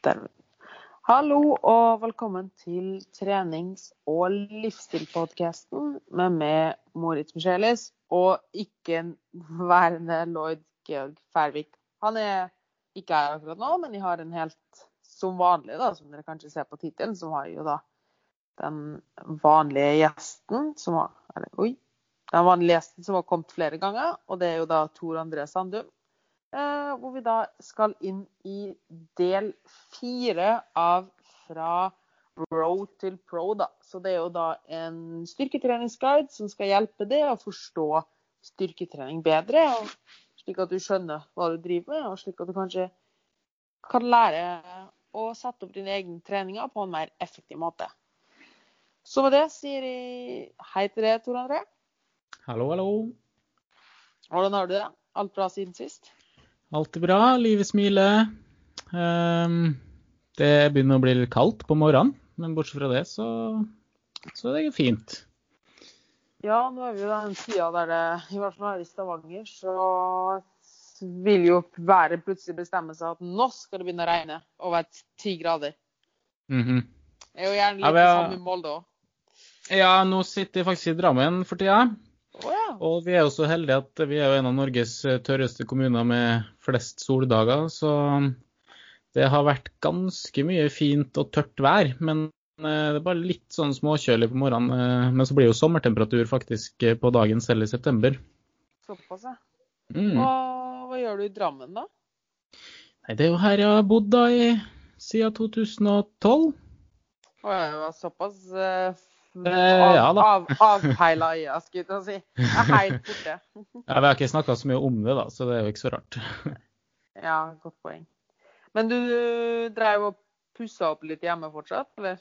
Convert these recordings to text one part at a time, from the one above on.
Der. Hallo og velkommen til trenings- og livsstilpodkasten med meg, Moritz Michelis, og ikke værende Lloyd Georg Færvik. Han er ikke her akkurat nå, men jeg har en helt som vanlig, da, som dere kanskje ser på tittelen, så har jo da den vanlige gjesten som har Eller oi. Den vanlige gjesten som har kommet flere ganger, og det er jo da Tor André Sandum. Eh, hvor vi da skal inn i del fire av Fra bro til pro, da. Så det er jo da en styrketreningsguide som skal hjelpe deg å forstå styrketrening bedre. Og slik at du skjønner hva du driver med, og slik at du kanskje kan lære å sette opp dine egne treninger på en mer effektiv måte. Så med det sier jeg hei til deg, Tor André. Hallo, hallo. Hvordan har du det? Alt bra siden sist? Alt er bra, livet smiler. Um, det begynner å bli litt kaldt på morgenen, men bortsett fra det så, så er det fint. Ja, nå er vi jo den tida der det, i hvert fall her i Stavanger, så vil jo været plutselig bestemme seg at nå skal det begynne å regne over ti grader. Mm -hmm. Det er jo gjerne litt Ja, det har- samme i Molde òg. Ja, nå sitter jeg faktisk i Drammen for tida. Oh, ja. Og vi er jo så heldige at vi er jo en av Norges tørreste kommuner med flest soldager. Så det har vært ganske mye fint og tørt vær. Men eh, det er bare litt sånn småkjølig på morgenen. eh, Men så blir jo sommertemperatur faktisk eh, på dagen selv i september. Såpass, ja. Mm. Hva, hva gjør du i Drammen, da? Nei, det er jo her jeg har bodd da i siden 2012. Å det var såpass ja da. av, avpeila øya, skulle jeg si. Er helt borte. Ja, Vi har ikke snakka så mye om det, da, så det er jo ikke så rart. Ja, godt poeng. Men du drev og pussa opp litt hjemme fortsatt, eller?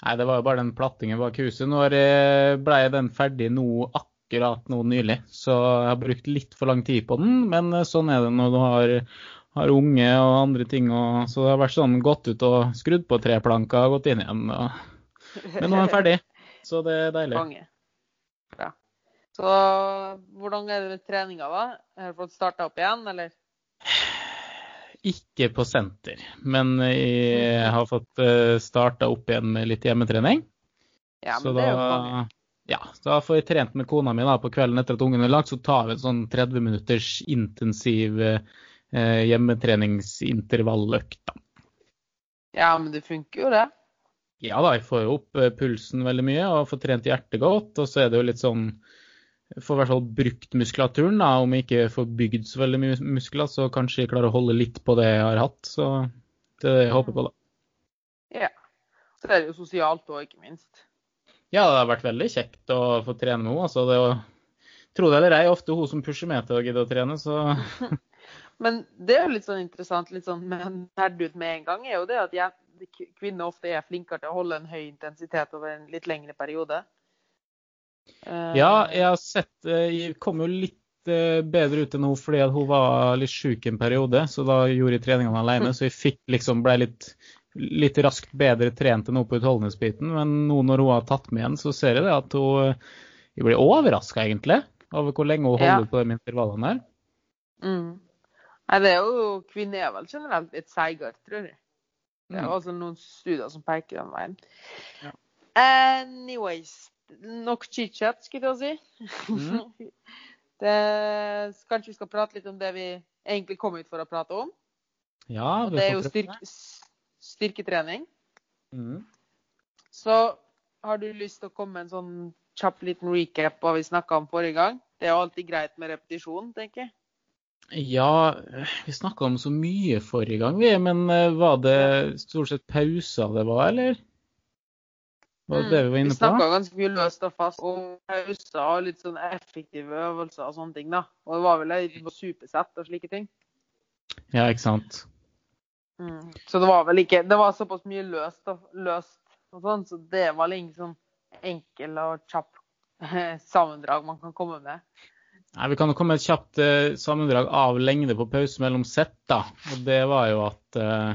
Nei, det var jo bare den plattingen bak huset. Nå er- ble den ferdig nå akkurat nå nylig, så jeg har brukt litt for lang tid på den. Men eh, sånn er det når du har, har unge og andre ting. Og, så det har vært sånn gått ut og skrudd på tre planker og gått inn igjen. Og, men nå er den ferdig, så det er deilig. Konge. Bra. Så hvordan er det med treninga, da? Har du fått starta opp igjen, eller? Ikke på senter, men jeg har fått starta opp igjen med litt hjemmetrening. Ja, så men det er jo konge. ja, da får jeg trent med kona mi da, på kvelden etter at ungen er lagt. Så tar vi en sånn 30 minutters intensiv eh, hjemmetreningsintervalløkt. Ja, men det funker jo, det. Ja da, jeg får jo opp eh, pulsen veldig mye og får trent hjertet godt. Og så er det jo litt sånn Får i hvert fall brukt muskulaturen. da, Om jeg ikke får bygd så veldig mye muskler, så kanskje jeg klarer å holde litt på det jeg har hatt. Så det er det jeg håper på, da. Ja. Så er det jo sosialt òg, ikke minst. Ja, det har vært veldig kjekt å få trene med henne. Altså, det er jo, tro det eller ei, ofte hun som pusher meg til å gidde å trene, så Men det er jo litt sånn interessant, litt sånn med nerd ut med en gang, er jo det at jeg, kvinner ofte er flinkere til å holde en høy intensitet over en litt lengre periode. Eh, Ja, jeg har sett eh, Jeg kom jo litt eh, bedre ut enn hun fordi hun var litt syk en periode, så da gjorde jeg treningene alene. Så jeg fikk liksom ble litt, litt raskt bedre trent enn hun på utholdenhetsbiten. Men nå når hun har tatt med igjen, så ser jeg det at hun Jeg blir overraska, egentlig, over hvor lenge hun Ja. holder på de intervallene her. Mm. Nei, det er jo Kvinner er vel generelt litt seigere, tror jeg. Det er Mm. også noen studier som peker den veien. Ja. Anyways. Nok chit-chat, skulle jeg til å si. Mm. det, kanskje vi skal prate litt om det vi egentlig kom ut for å prate om. Ja, Og det er jo styrke, styrketrening. Mm. Så har du lyst til å komme med en sånn kjapp liten recap hva vi snakka om forrige gang? Det er jo alltid greit med repetisjon, tenker jeg. Ja, vi snakka om så mye forrige gang, vi. Men eh, var det stort sett pauser det var, eller? Var det det vi var inne på? snakka ganske mye løst og fast om pauser og litt sånn effektive øvelser og sånne ting. da. Og det var vel litt på supersett og slike ting. Ja, ikke sant. Mm. Så det var vel ikke Det var såpass mye løst og, løst og sånn, så det var sånn enkel og kjapp sammendrag man kan komme med. Nei, Vi kan jo komme med et kjapt eh, sammendrag av lengde på pause mellom sett. da. Og Det var jo at eh,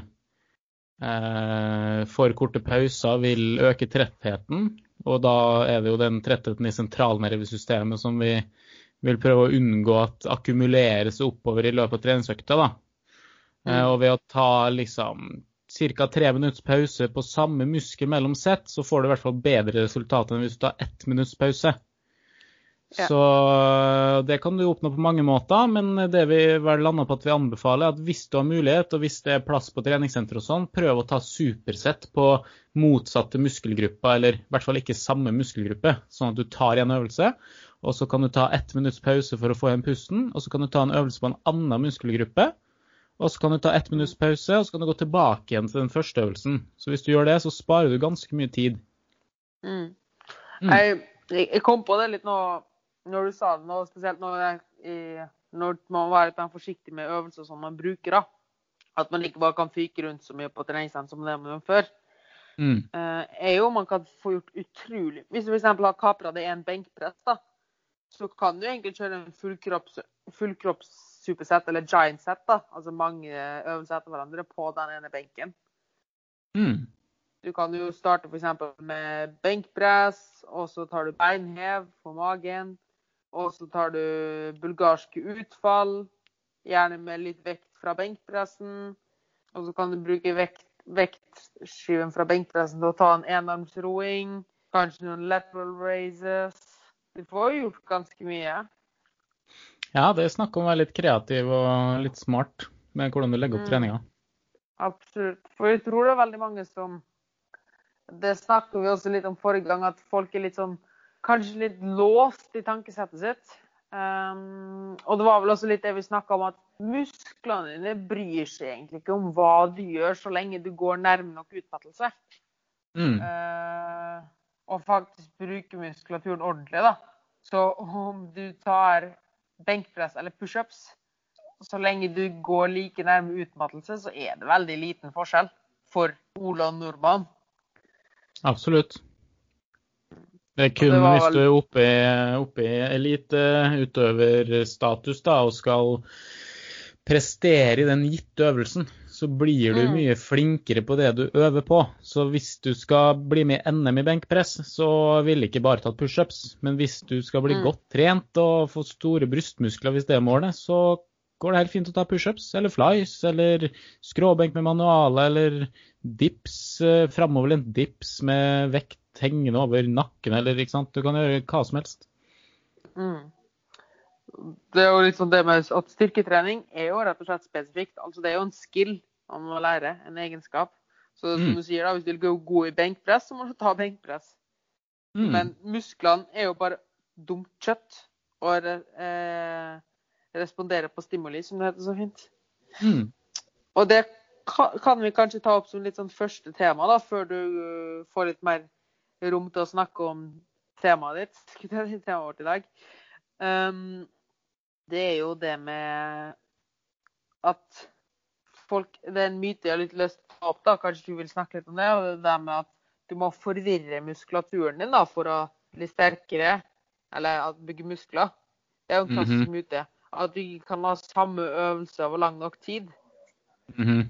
eh, for korte pauser vil øke trettheten. Og da er det jo den trettheten i sentralnervesystemet som vi vil prøve å unngå at akkumuleres oppover i løpet av treningsøkta. da. Eh, Mm. og ved å ta liksom ca. tre minutts pause på samme muskel mellom sett, så får du i hvert fall bedre resultat enn hvis du tar ett minutts pause. Ja. Så det kan du oppnå på mange måter, men det vi vel lander på at vi anbefaler, er at hvis du har mulighet, og hvis det er plass på treningssenter og sånn, prøv å ta supersett på motsatte muskelgrupper, eller i hvert fall ikke samme muskelgruppe, sånn at du tar en øvelse, og så kan du ta ett minutts pause for å få igjen pusten, og så kan du ta en øvelse på en annen muskelgruppe, og så kan du ta ett minutts pause, og så kan du gå tilbake igjen til den første øvelsen. Så hvis du gjør det, så sparer du ganske mye tid. Mm. Mm. Jeg jeg kom på det litt nå når du sa det nå, spesielt når, jeg, i- når man må være forsiktig med øvelser som man bruker. da. At man ikke bare kan fyke rundt så mye på treningssenter som det man gjorde før. Mm. eh, er jo man kan få gjort utrolig Hvis du f.eks. har kapra deg en benkpress, da, så kan du egentlig kjøre en fullkropps, fullkropps-supersett eller giant set, da, altså mange øvelser etter hverandre, på den ene benken. Mm. Du kan jo starte f.eks. med benkpress, og så tar du beinhev på magen. Og så tar du bulgarske utfall, gjerne med litt vekt fra benkpressen. Og så kan du bruke vekt, vektskiven fra benkpressen til å ta en enarmsroing. Kanskje noen lateral raises. Du får jo gjort ganske mye. Ja, det er snakk om å være litt kreativ og litt smart med hvordan du legger opp Mm. treninga. Absolutt. For jeg tror det er veldig mange som Det snakket vi også litt om forrige gang, at folk er litt sånn Kanskje litt låst i tankesettet sitt. Um, og det var vel også litt det vi snakka om, at musklene dine bryr seg egentlig ikke om hva du gjør, så lenge du går nærme nok utmattelse. Mm. Uh, og faktisk bruke muskulaturen ordentlig, da. Så om du tar benkpress eller pushups, så lenge du går like nærme utmattelse, så er det veldig liten forskjell for Ola Nordmann. Absolutt. Det er kun det var hvis du er oppe i, oppe i eliteutøverstatus da, og skal prestere i den gitte øvelsen, så blir du Mm. mye flinkere på det du øver på. Så hvis du skal bli med i NM i benkpress, så vil ikke bare tatt pushups. Men hvis du skal bli Mm. godt trent og få store brystmuskler, hvis det er målet, så går det helt fint å ta pushups eller flies eller skråbenk med manuale eller dips, eh, framoverlent dips med vekt hengende over nakken eller ikke sant. Du kan gjøre hva som helst. Mm. Det er jo sånn det med at styrketrening er jo rett og slett spesifikt. Altså det er jo en skill man må lære, en egenskap. Så som Mm. du sier, da, hvis du vil gå god i benkpress, så må du ta benkpress. Mm. Men musklene er jo bare dumt kjøtt og eh, responderer på stimuli, som det heter så fint. Mm. Og det kan vi kanskje ta opp som litt sånn første tema, da, før du uh, får litt mer rom til å snakke om temaet ditt. Det temaet vårt i dag. Um, det er jo det med at folk Det er en myte jeg har litt lyst til å ta opp, da. Kanskje du vil snakke litt om det? og Det er med at du må forvirre muskulaturen din da, for å bli sterkere, eller bygge muskler. Det er jo en klassisk myte. At du ikke kan ha samme øvelse over lang nok tid. Mhm.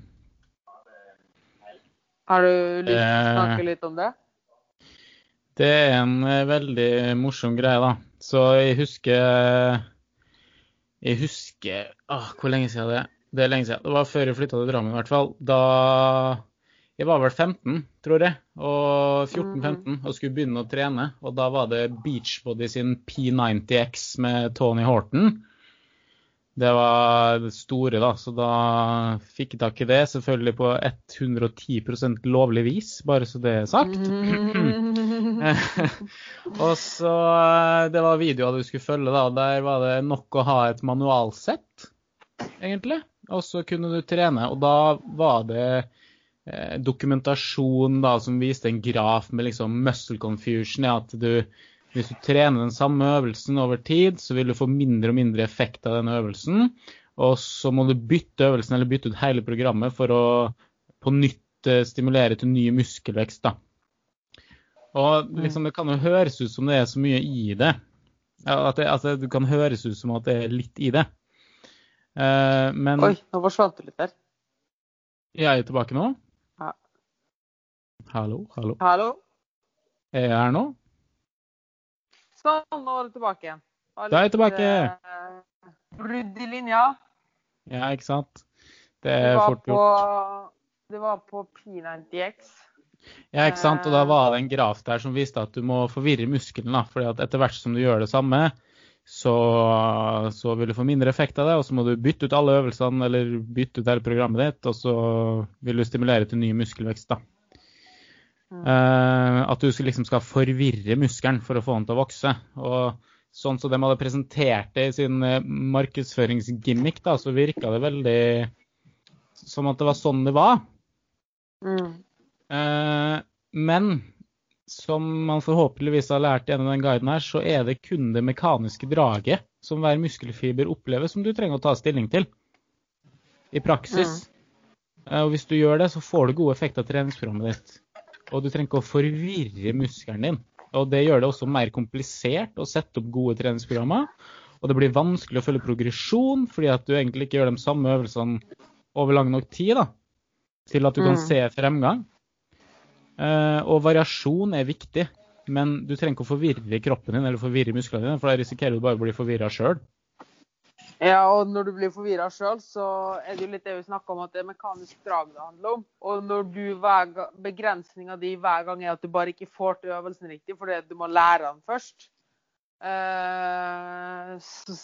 Har du lyst til å Eh. snakke litt om det? Det er en eh, veldig morsom greie, da. Så jeg husker Jeg husker åh, Hvor lenge siden det er? Det er lenge siden. Det var før jeg flytta til Drammen, i hvert fall. Da Jeg var vel 15, tror jeg. Og 14-15 og skulle begynne å trene. Og da var det Beachbody sin P90X med Tony Horton. Det var det store, da, så da fikk jeg tak i det. Selvfølgelig på 110% lovlig vis, bare så det er sagt. og så eh, Det var videoer du skulle følge, da. Der var det nok å ha et manualsett, egentlig. Og så kunne du trene. Og da var det eh, dokumentasjon da som viste en graf med liksom muscle confusion. Ja, at du hvis du trener den samme øvelsen over tid, så vil du få mindre og mindre effekt av den øvelsen. Og så må du bytte øvelsen eller bytte ut hele programmet for å på nytt eh, stimulere til ny muskelvekst. da. Og liksom, det kan jo høres ut som det er så mye i det. At det, altså, det kan høres ut som at det er litt i det. Uh, men Oi, nå forsvant du litt der. jeg er tilbake nå. Ja. Hallo, hallo. Hallo? Er jeg her nå? Sånn, nå er du tilbake igjen. Da er jeg tilbake. Uh, Brudd i linja. Ja, ikke sant? Det er fort gjort. Det var på P90X. Ja, ikke sant. Og da var det en graf der som viste at du må forvirre muskelen. For etter hvert som du gjør det samme, så, så vil du få mindre effekt av det. Og så må du bytte ut alle øvelsene eller bytte ut hele programmet ditt, og så vil du stimulere til ny muskelvekst. da. Uh, at du skal- liksom skal forvirre muskelen for å få den til å vokse. Og sånn som de hadde presentert det i sin eh, markedsføringsgimmick, da, så virka det veldig som at det var sånn det var. Mm. Eh, men som man forhåpentligvis har lært gjennom den guiden her, så er det kun det mekaniske draget som hver muskelfiber opplever, som du trenger å ta stilling til i praksis. Mm. og hvis du gjør det, så får du gode effekter av treningsprogrammet ditt. Og du trenger ikke å forvirre muskelen din. Og det gjør det også mer komplisert å sette opp gode treningsprogrammer. Og det blir vanskelig å følge progresjon, fordi at du egentlig ikke gjør de samme øvelsene over lang nok tid da, til at du kan Mm. se fremgang. Eh, og variasjon er viktig, men du trenger ikke å forvirre kroppen din eller forvirre musklene dine, for da risikerer du bare å bli forvirra sjøl. Ja, og når du blir forvirra sjøl, så er det jo litt det vi snakka om, at det er mekanisk drag det handler om. Og når du hver begrensninga di hver gang er at du bare ikke får til øvelsen riktig fordi du må lære den først, eh, så,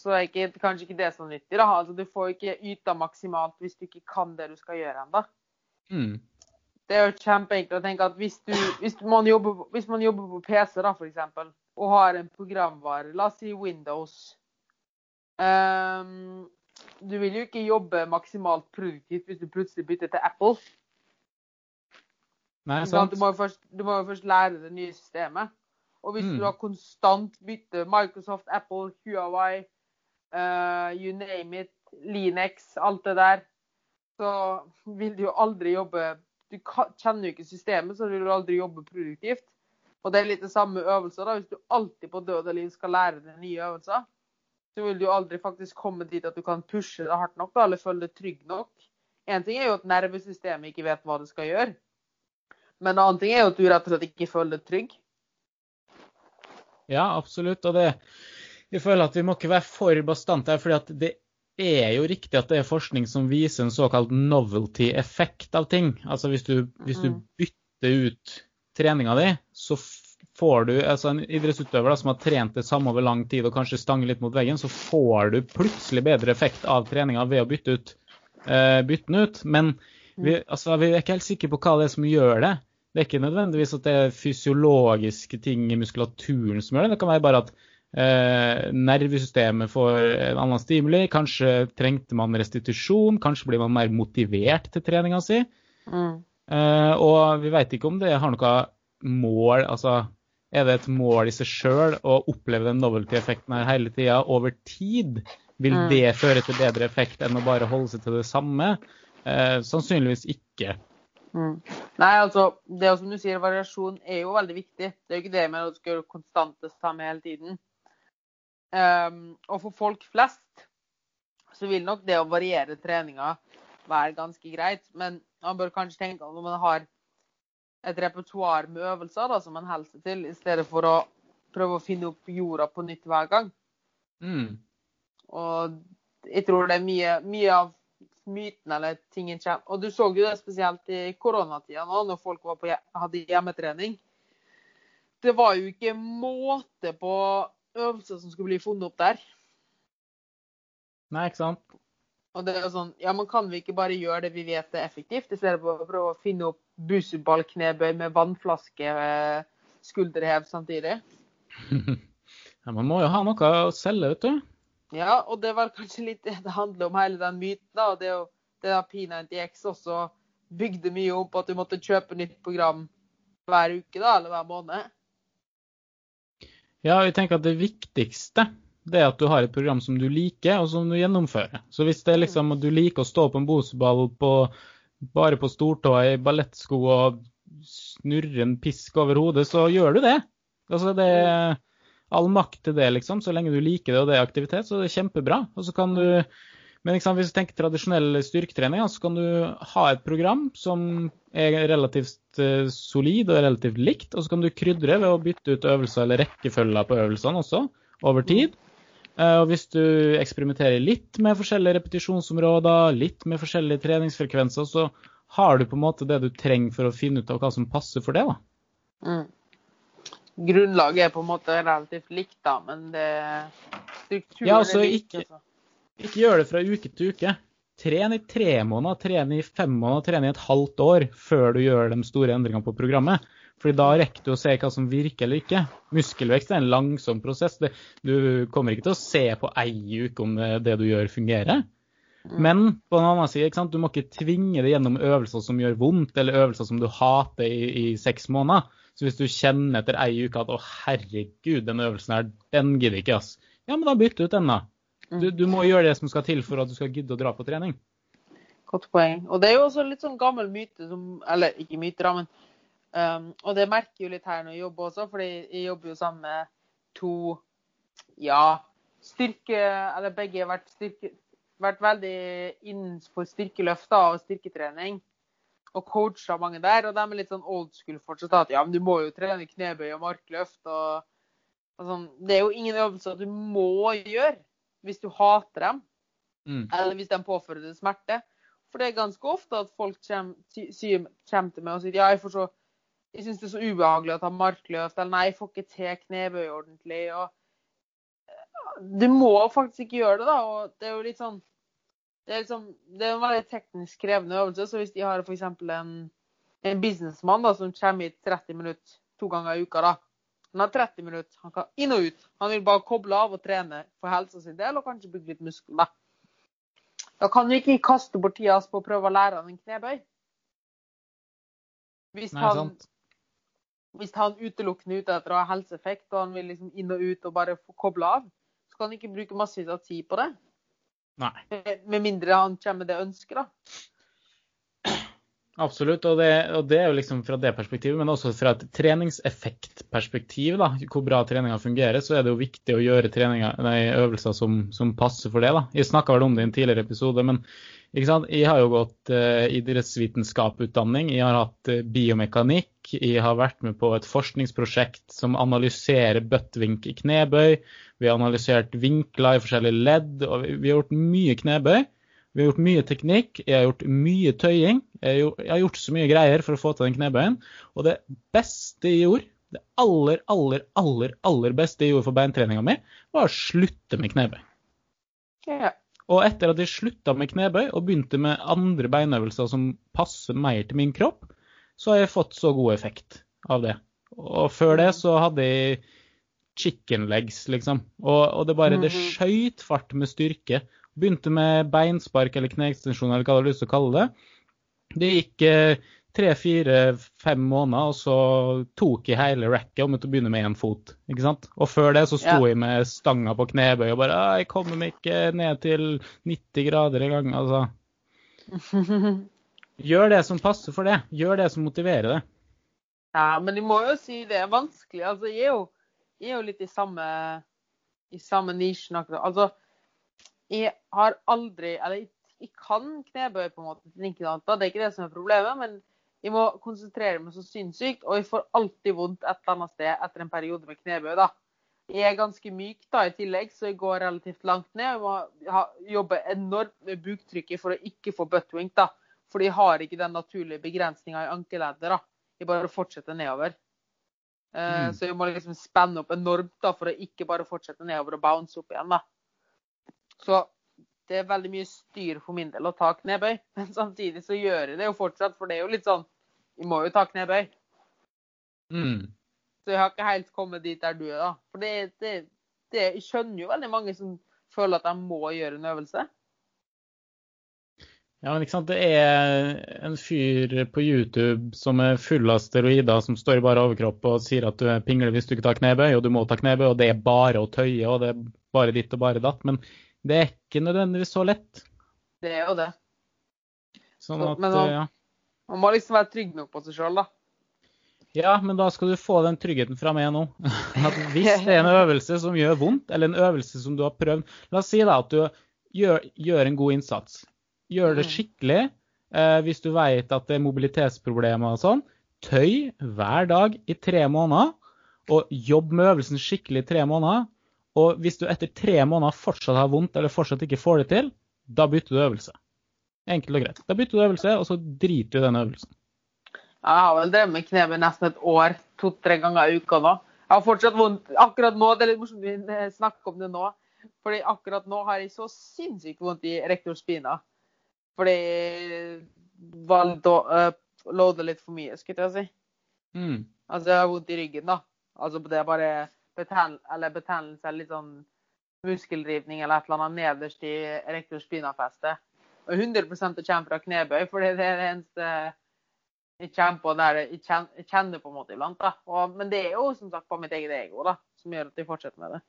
så er ikke, kanskje ikke det så nyttig. da. Altså, Du får ikke yta maksimalt hvis du ikke kan det du skal gjøre ennå. Mm. Det er jo kjempeenkelt å tenke at hvis, du, hvis, man jobber, på- hvis man jobber på PC da, for eksempel, og har en programvare, la oss si Windows um, Du vil jo ikke jobbe maksimalt produktivt hvis du plutselig bytter til Apple. Nei, sant? Du, må først, du må jo først lære det nye systemet. Og hvis Mm. du har konstant bytte Microsoft, Apple, Huawei, uh, you name it, Linux, alt det der, så vil du jo aldri jobbe Du kjenner jo ikke systemet, så vil du aldri jobbe produktivt. Og det er litt det samme øvelser. da. Hvis du alltid på død og liv skal lære deg nye øvelser, så vil du aldri faktisk komme dit at du kan pushe det hardt nok eller føle deg trygg nok. En ting er jo at nervesystemet ikke vet hva det skal gjøre. Men en annen ting er jo at du rett og slett ikke føler deg trygg. Ja, absolutt. Og det, jeg føler at vi må ikke være for bastante her, fordi at det er jo riktig at det er forskning som viser en såkalt novelty-effekt av ting. Altså hvis du, hvis du Mm. bytter ut treninga di, så får du altså En idrettsutøver da, som har trent det samme over lang tid og kanskje stanger litt mot veggen, så får du plutselig bedre effekt av treninga ved å bytte, ut, uh, bytte den ut. Men vi, altså, vi er ikke helt sikre på hva det er som gjør det. Det er ikke nødvendigvis at det er fysiologiske ting i muskulaturen som gjør det. Det kan være bare at eh, nervesystemet får en annen stimuli. Kanskje trengte man restitusjon. Kanskje blir man mer motivert til treninga si. Mm. Eh, og vi vet ikke om det har noe mål Altså, er det et mål i seg sjøl å oppleve den novelty-effekten her hele tida over tid? Vil Mm. det føre til bedre effekt enn å bare holde seg til det samme? Eh, sannsynligvis ikke. Mm. Nei, altså, det som du sier, variasjon er jo veldig viktig. Det er jo ikke det med at du skal gjøre konstant det samme hele tiden. Ehm, og for folk flest så vil nok det å variere treninga være ganske greit. Men man bør kanskje tenke at når man har et repertoar med øvelser da, som man holder seg til, i stedet for å prøve å finne opp jorda på nytt hver gang. Mm. Og jeg tror det er mye, mye av myten eller tingen kommer. Og du så jo det spesielt i koronatida nå, når folk var på, hadde hjemmetrening. Det var jo ikke måte på øvelser som skulle bli funnet opp der. Nei, ikke sant? Og det er jo sånn, ja, men kan vi ikke bare gjøre det vi vet er effektivt, i stedet for å prøve å finne opp busuballknebøy med vannflaske, eh, skulderhev samtidig? Ja, man må jo ha noe å selge, vet du. Ja, og det var kanskje litt det det handler om, hele den myten. da, og Det, er jo- det da P90X også bygde mye om på at du måtte kjøpe nytt program hver uke da, eller hver måned. Ja, jeg tenker at det viktigste det er at du har et program som du liker, og som du gjennomfører. Så hvis det er liksom at du liker å stå på en boseball på, bare på stortåa i ballettsko og snurre en pisk over hodet, så gjør du det. Altså det er all makt til det, liksom. Så lenge du liker det og det er aktivitet, så er det kjempebra. Og så kan du men sant, hvis du tenker tradisjonell styrketrening, så kan du ha et program som er relativt eh, solid og relativt likt, og så kan du krydre ved å bytte ut øvelser eller rekkefølger på øvelsene også over tid. Eh, Og hvis du eksperimenterer litt med forskjellige repetisjonsområder, litt med forskjellige treningsfrekvenser, så har du på en måte det du trenger for å finne ut av hva som passer for det. da. Mm. Grunnlaget er på en måte relativt likt, da, men det strukturen Ja, altså, er lik. ikke- Altså. Ikke gjør det fra uke til uke. Tren i tre måneder, tren i fem måneder, tren i et halvt år før du gjør de store endringene på programmet. Fordi da rekker du å se hva som virker eller ikke. Muskelvekst er en langsom prosess. Du kommer ikke til å se på ei uke om det, du gjør, fungerer. Men på den annen side, du må ikke tvinge det gjennom øvelser som gjør vondt, eller øvelser som du hater i, i seks måneder. Så hvis du kjenner etter ei uke at å herregud, den øvelsen her, den gidder ikke, ass. Ja, men da bytt ut den, da. Du, du må gjøre det som skal til for at du skal gidde å dra på trening. Godt poeng. Og det er jo også litt sånn gammel myte som Eller ikke myte, da, men um, Og det merker jo litt her når jeg jobber også, fordi jeg jobber jo sammen med to Ja, styrke Eller begge har vært, styrke, vært veldig innenfor styrkeløft da, og styrketrening. Og coacha mange der. Og de er litt sånn old school fortsatt. At ja, men du må jo trene knebøy og markløft og, og sånn. Det er jo ingen øvelser du må gjøre hvis du hater dem Mm. eller hvis de påfører deg smerte. For det er ganske ofte at folk kommer, kommer til meg og sier ja, jeg, får så, jeg syns det er så ubehagelig å ta markløft, eller nei, jeg får ikke til knebøy ordentlig. og eh, Du må faktisk ikke gjøre det, da. og det er jo litt sånn det er, liksom, det er en veldig teknisk krevende øvelse. Så hvis de har f.eks. En, en businessmann da, som kommer hit 30 minutter to ganger i uka, da. Han har 30 minutter, han kan inn og ut. Han vil bare koble av og trene for helsa sin del, og kanskje bygge litt muskler. Da kan du ikke kaste bort tida på å prøve å lære han en knebøy. Hvis Nei, han, hvis han utelukkende ute etter å ha helseeffekt, og han vil liksom inn og ut og bare få koble av, så kan han ikke bruke massevis av tid på det. Nei. Med- Med mindre han kommer med det ønsket, da. Absolutt, og det, og det er jo liksom fra det perspektivet, men også fra et treningseffektperspektiv, da, hvor bra treninga fungerer, så er det jo viktig å gjøre nei, øvelser som, som passer for det. da. Jeg snakka vel om det i en tidligere episode, men ikke sant? jeg har jo gått eh, idrettsvitenskapsutdanning, jeg har hatt eh, biomekanikk, jeg har vært med på et forskningsprosjekt som analyserer bøttvink i knebøy, vi har analysert vinkler i forskjellige ledd, og vi, vi har gjort mye knebøy. Vi har gjort mye teknikk, jeg har gjort mye tøying. Jeg har gjort, så mye greier for å få til den knebøyen. Og det beste jeg gjorde, det aller, aller, aller, aller beste jeg gjorde for beintreninga mi, var å slutte med knebøy. Ja. Og etter at jeg slutta med knebøy og begynte med andre beinøvelser som passer mer til min kropp, så har jeg fått så god effekt av det. Og før det så hadde jeg chicken legs, liksom. Og, og det bare det Mhm. skøyt fart med styrke. Begynte med beinspark eller kneekstensjon eller hva du har lyst til å kalle det. Det gikk eh, tre, fire, fem måneder, og så tok jeg hele racket og måtte begynne med én fot. ikke sant? Og før det så sto Ja. jeg med stanga på knebøy og bare «Ah, 'Jeg kommer meg ikke ned til 90 grader engang', altså. Gjør det som passer for det. Gjør det som motiverer det. Ja, men de må jo si det er vanskelig. Altså, jeg er jo, jeg er jo litt i samme, i samme nisjen akkurat. Altså, jeg har aldri Eller jeg, jeg kan knebøy på en måte til nikkedanter, det er ikke det som er problemet. Men jeg må konsentrere meg så sinnssykt, og jeg får alltid vondt et eller annet sted etter en periode med knebøy. da. Jeg er ganske myk da i tillegg, så jeg går relativt langt ned. Jeg må ha, jobbe enormt med buktrykket for å ikke få buttwink, da. Fordi jeg har ikke den naturlige begrensninga i ankeleddet. da. Jeg bare fortsetter nedover. Eh, Mm. Så jeg må liksom spenne opp enormt da, for å ikke bare fortsette nedover og bounce opp igjen. da. Så det er veldig mye styr for min del å ta knebøy. Men samtidig så gjør jeg det jo fortsatt, for det er jo litt sånn Vi må jo ta knebøy. Mm. Så jeg har ikke helt kommet dit der du er, da. For det, det, det, jeg skjønner jo veldig mange som føler at de må gjøre en øvelse. Ja, men ikke sant. Det er en fyr på YouTube som er full av steroider, som står i bare overkropp og sier at du er pingle hvis du ikke tar knebøy, og du må ta knebøy, og det er bare å tøye, og det er bare ditt og bare datt. Men det er ikke nødvendigvis så lett. Det er jo det. Sånn Så- at, men man, ja. Man må liksom være trygg nok på seg sjøl, da. Ja, men da skal du få den tryggheten fra meg nå. At hvis det er en øvelse som gjør vondt, eller en øvelse som du har prøvd La oss si da at du gjør, gjør en god innsats. Gjør det Mm. skikkelig. Eh, hvis du vet at det er mobilitetsproblemer og sånn, tøy hver dag i tre måneder. Og jobb med øvelsen skikkelig i tre måneder. Og hvis du etter tre måneder fortsatt har vondt eller fortsatt ikke får det til, da bytter du øvelse. Enkelt og greit. Da bytter du øvelse, og så driter du i den øvelsen. Jeg har vel drevet med knebøy nesten et år, to-tre ganger i uka nå. Jeg har fortsatt vondt akkurat nå. Det er litt morsomt å snakke om det nå. Fordi akkurat nå har jeg så sinnssykt vondt i rektorspina. Fordi var litt, uh, litt for mye, skulle jeg si. Mm. Altså, jeg har vondt i ryggen, da. Altså, det er bare eller betennelse, litt sånn muskelrivning eller et eller annet nederst i rektorspinafestet. Og 100 det kommer fra knebøy, for det er det eneste jeg kjenner på der jeg kjenner på en måte iblant. da. Og, men det er jo som sagt på mitt eget ego da, som gjør at jeg fortsetter med det.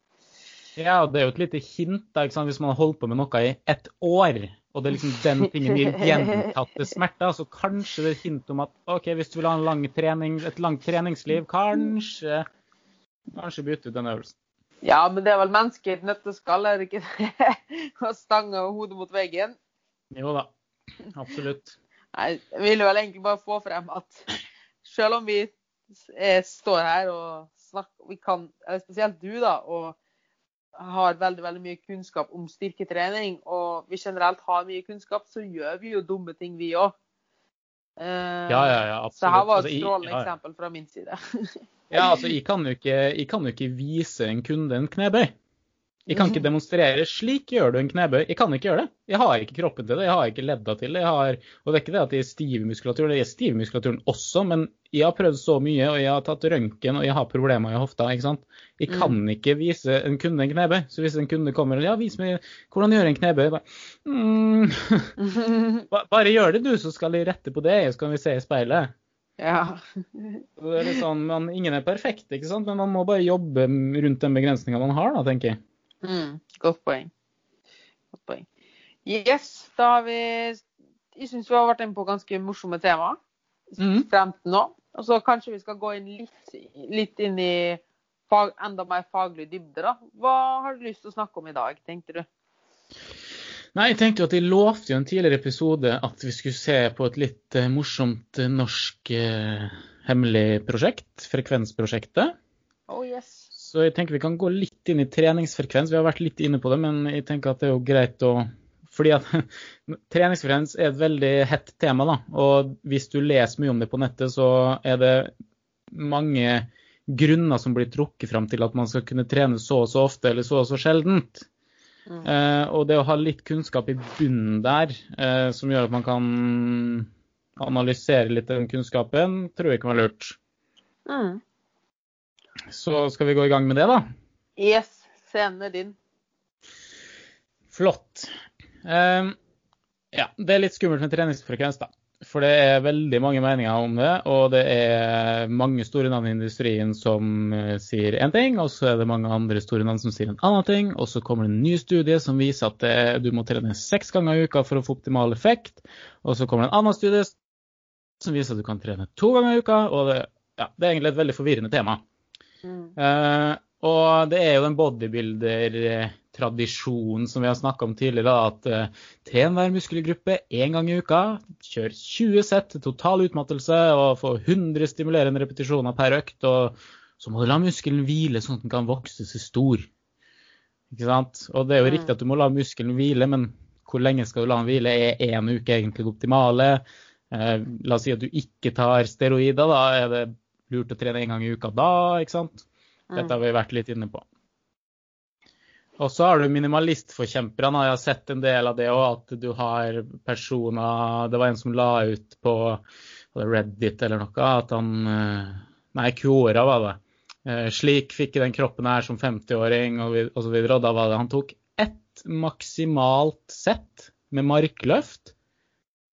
Ja, det er jo et lite hint da, ikke sant? hvis man har holdt på med noe i ett år, og det er liksom den tingen gir gjentatte smerter, så kanskje det er et hint om at OK, hvis du vil ha lang trening, et langt treningsliv, kanskje, kanskje bytte ut den øvelsen. Ja, men det er vel mennesker i et nøtteskall, er det ikke det? og stange hodet mot veggen. Jo da, absolutt. Nei, jeg vil vel egentlig bare få frem at selv om vi står her og snakker, vi kan, eller spesielt du, da, og har veldig veldig mye kunnskap om styrketrening, og vi generelt har mye kunnskap, så gjør vi jo dumme ting, vi òg. Uh, ja, ja, ja, absolutt. Så her var et altså, strålende eksempel fra min side. ja, altså, jeg kan, ikke, jeg kan, jo ikke, vise en kunde en knebøy. Jeg kan ikke demonstrere slik gjør du en knebøy. Jeg kan ikke gjøre det. Jeg har ikke kroppen til det, jeg har ikke ledda til det. Har, og det er ikke det at jeg er stiv i muskulaturen, jeg er stiv i muskulaturen også, men jeg har prøvd så mye, og jeg har tatt røntgen, og jeg har problemer i hofta. ikke sant? Jeg kan mm. ikke vise en kunde en knebøy. Så hvis en kunde kommer og ja, vis meg hvordan gjør en knebøy, bare, mm, bare gjør det du, så skal jeg rette på det, så kan vi se i speilet. Ja. det er litt sånn, man, Ingen er perfekt, ikke sant? men man må bare jobbe rundt den begrensninga man har, da, tenker jeg. Mm, godt poeng. Godt poeng. Yes, da har vi Jeg syns vi har vært inne på ganske morsomme tema mm. frem til nå. Og så kanskje vi skal gå inn litt, litt inn i fag, enda mer faglig dybde, da. Hva har du lyst til å snakke om i dag, tenkte du? Nei, jeg tenkte jo at jeg lovte i en tidligere episode at vi skulle se på et litt uh, morsomt uh, norsk eh, hemmelig prosjekt, Frekvensprosjektet. Oh yes. Så jeg tenker vi kan gå litt inn i treningsfrekvens. Vi har vært litt inne på det, men jeg tenker at det er jo greit å fordi at treningsfrekvens er et veldig hett tema. da, og Hvis du leser mye om det på nettet, så er det mange grunner som blir trukket fram til at man skal kunne trene så og så ofte eller så og så sjeldent. Mm. Eh, og det å ha litt kunnskap i bunnen der, eh, som gjør at man kan analysere litt den kunnskapen, tror jeg kan være lurt. Mm. Så skal vi gå i gang med det, da? Yes. Scenen er din. Flott. Um, ja, det er litt skummelt med treningsfrekvens, da. For det er veldig mange meninger om det, og det er mange store navn i industrien som uh, sier én ting, og så er det mange andre store navn som sier en annen ting. Og så kommer det en ny studie som viser at det, du må trene seks ganger i uka for å få optimal effekt. Og så kommer det en annen studie som viser at du kan trene to ganger i uka. Og det, ja, det er egentlig et veldig forvirrende tema. Uh, og det er jo den bodybuilder-tradisjonen som vi har snakka om tidligere, at uh, tren hver muskelgruppe én gang i uka. Kjør 20 sett til total utmattelse og få 100 stimulerende repetisjoner per økt. Og så må du la muskelen hvile sånn at den kan vokse seg stor. Ikke sant? Og det er jo mm. riktig at du må la muskelen hvile, men hvor lenge skal du la den hvile? Er én uke egentlig det optimale? Uh, la oss si at du ikke tar steroider, da er det lurt å trene en gang i uka da, ikke sant. Dette har vi vært litt inne på. Og så har du minimalistforkjemperne. Jeg har sett en del av det òg, at du har personer Det var en som la ut på Reddit eller noe at han eh, Nei, Quora var det. Eh, slik fikk den kroppen her som 50-åring, og så videre. Og da var det Han tok ett maksimalt sett med markløft.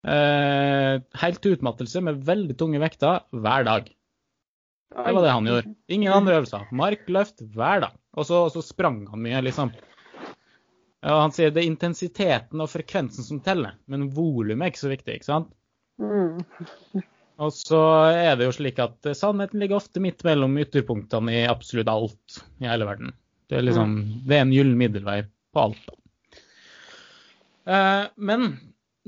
Eh, helt til utmattelse med veldig tunge vekter hver dag. Det var det han gjorde. Ingen andre øvelser. Markløft hver dag. Og så, så sprang han mye, liksom. Og han sier det er intensiteten og frekvensen som teller, men volumet er ikke så viktig, ikke sant? Mm. Og så er det jo slik at sannheten ligger ofte midt mellom ytterpunktene i absolutt alt i hele verden. Det er liksom, det er en gyllen middelvei på alt. Eh, men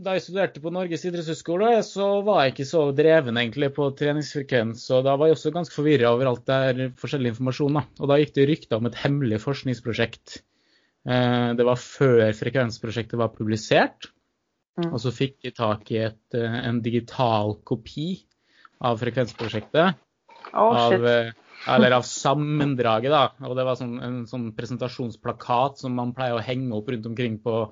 da jeg studerte på Norges idrettshøgskole, så var jeg ikke så dreven egentlig på treningsfrekvens. Og da var jeg også ganske forvirra over alt det der forskjellig informasjon. Da. Og da gikk det rykter om et hemmelig forskningsprosjekt. Eh, det var før frekvensprosjektet var publisert. Mm. Og så fikk jeg tak i et, eh, en digital kopi av frekvensprosjektet. Oh, av, eh, eller av sammendraget, da. Og det var sånn, en sånn presentasjonsplakat som man pleier å henge opp rundt omkring på,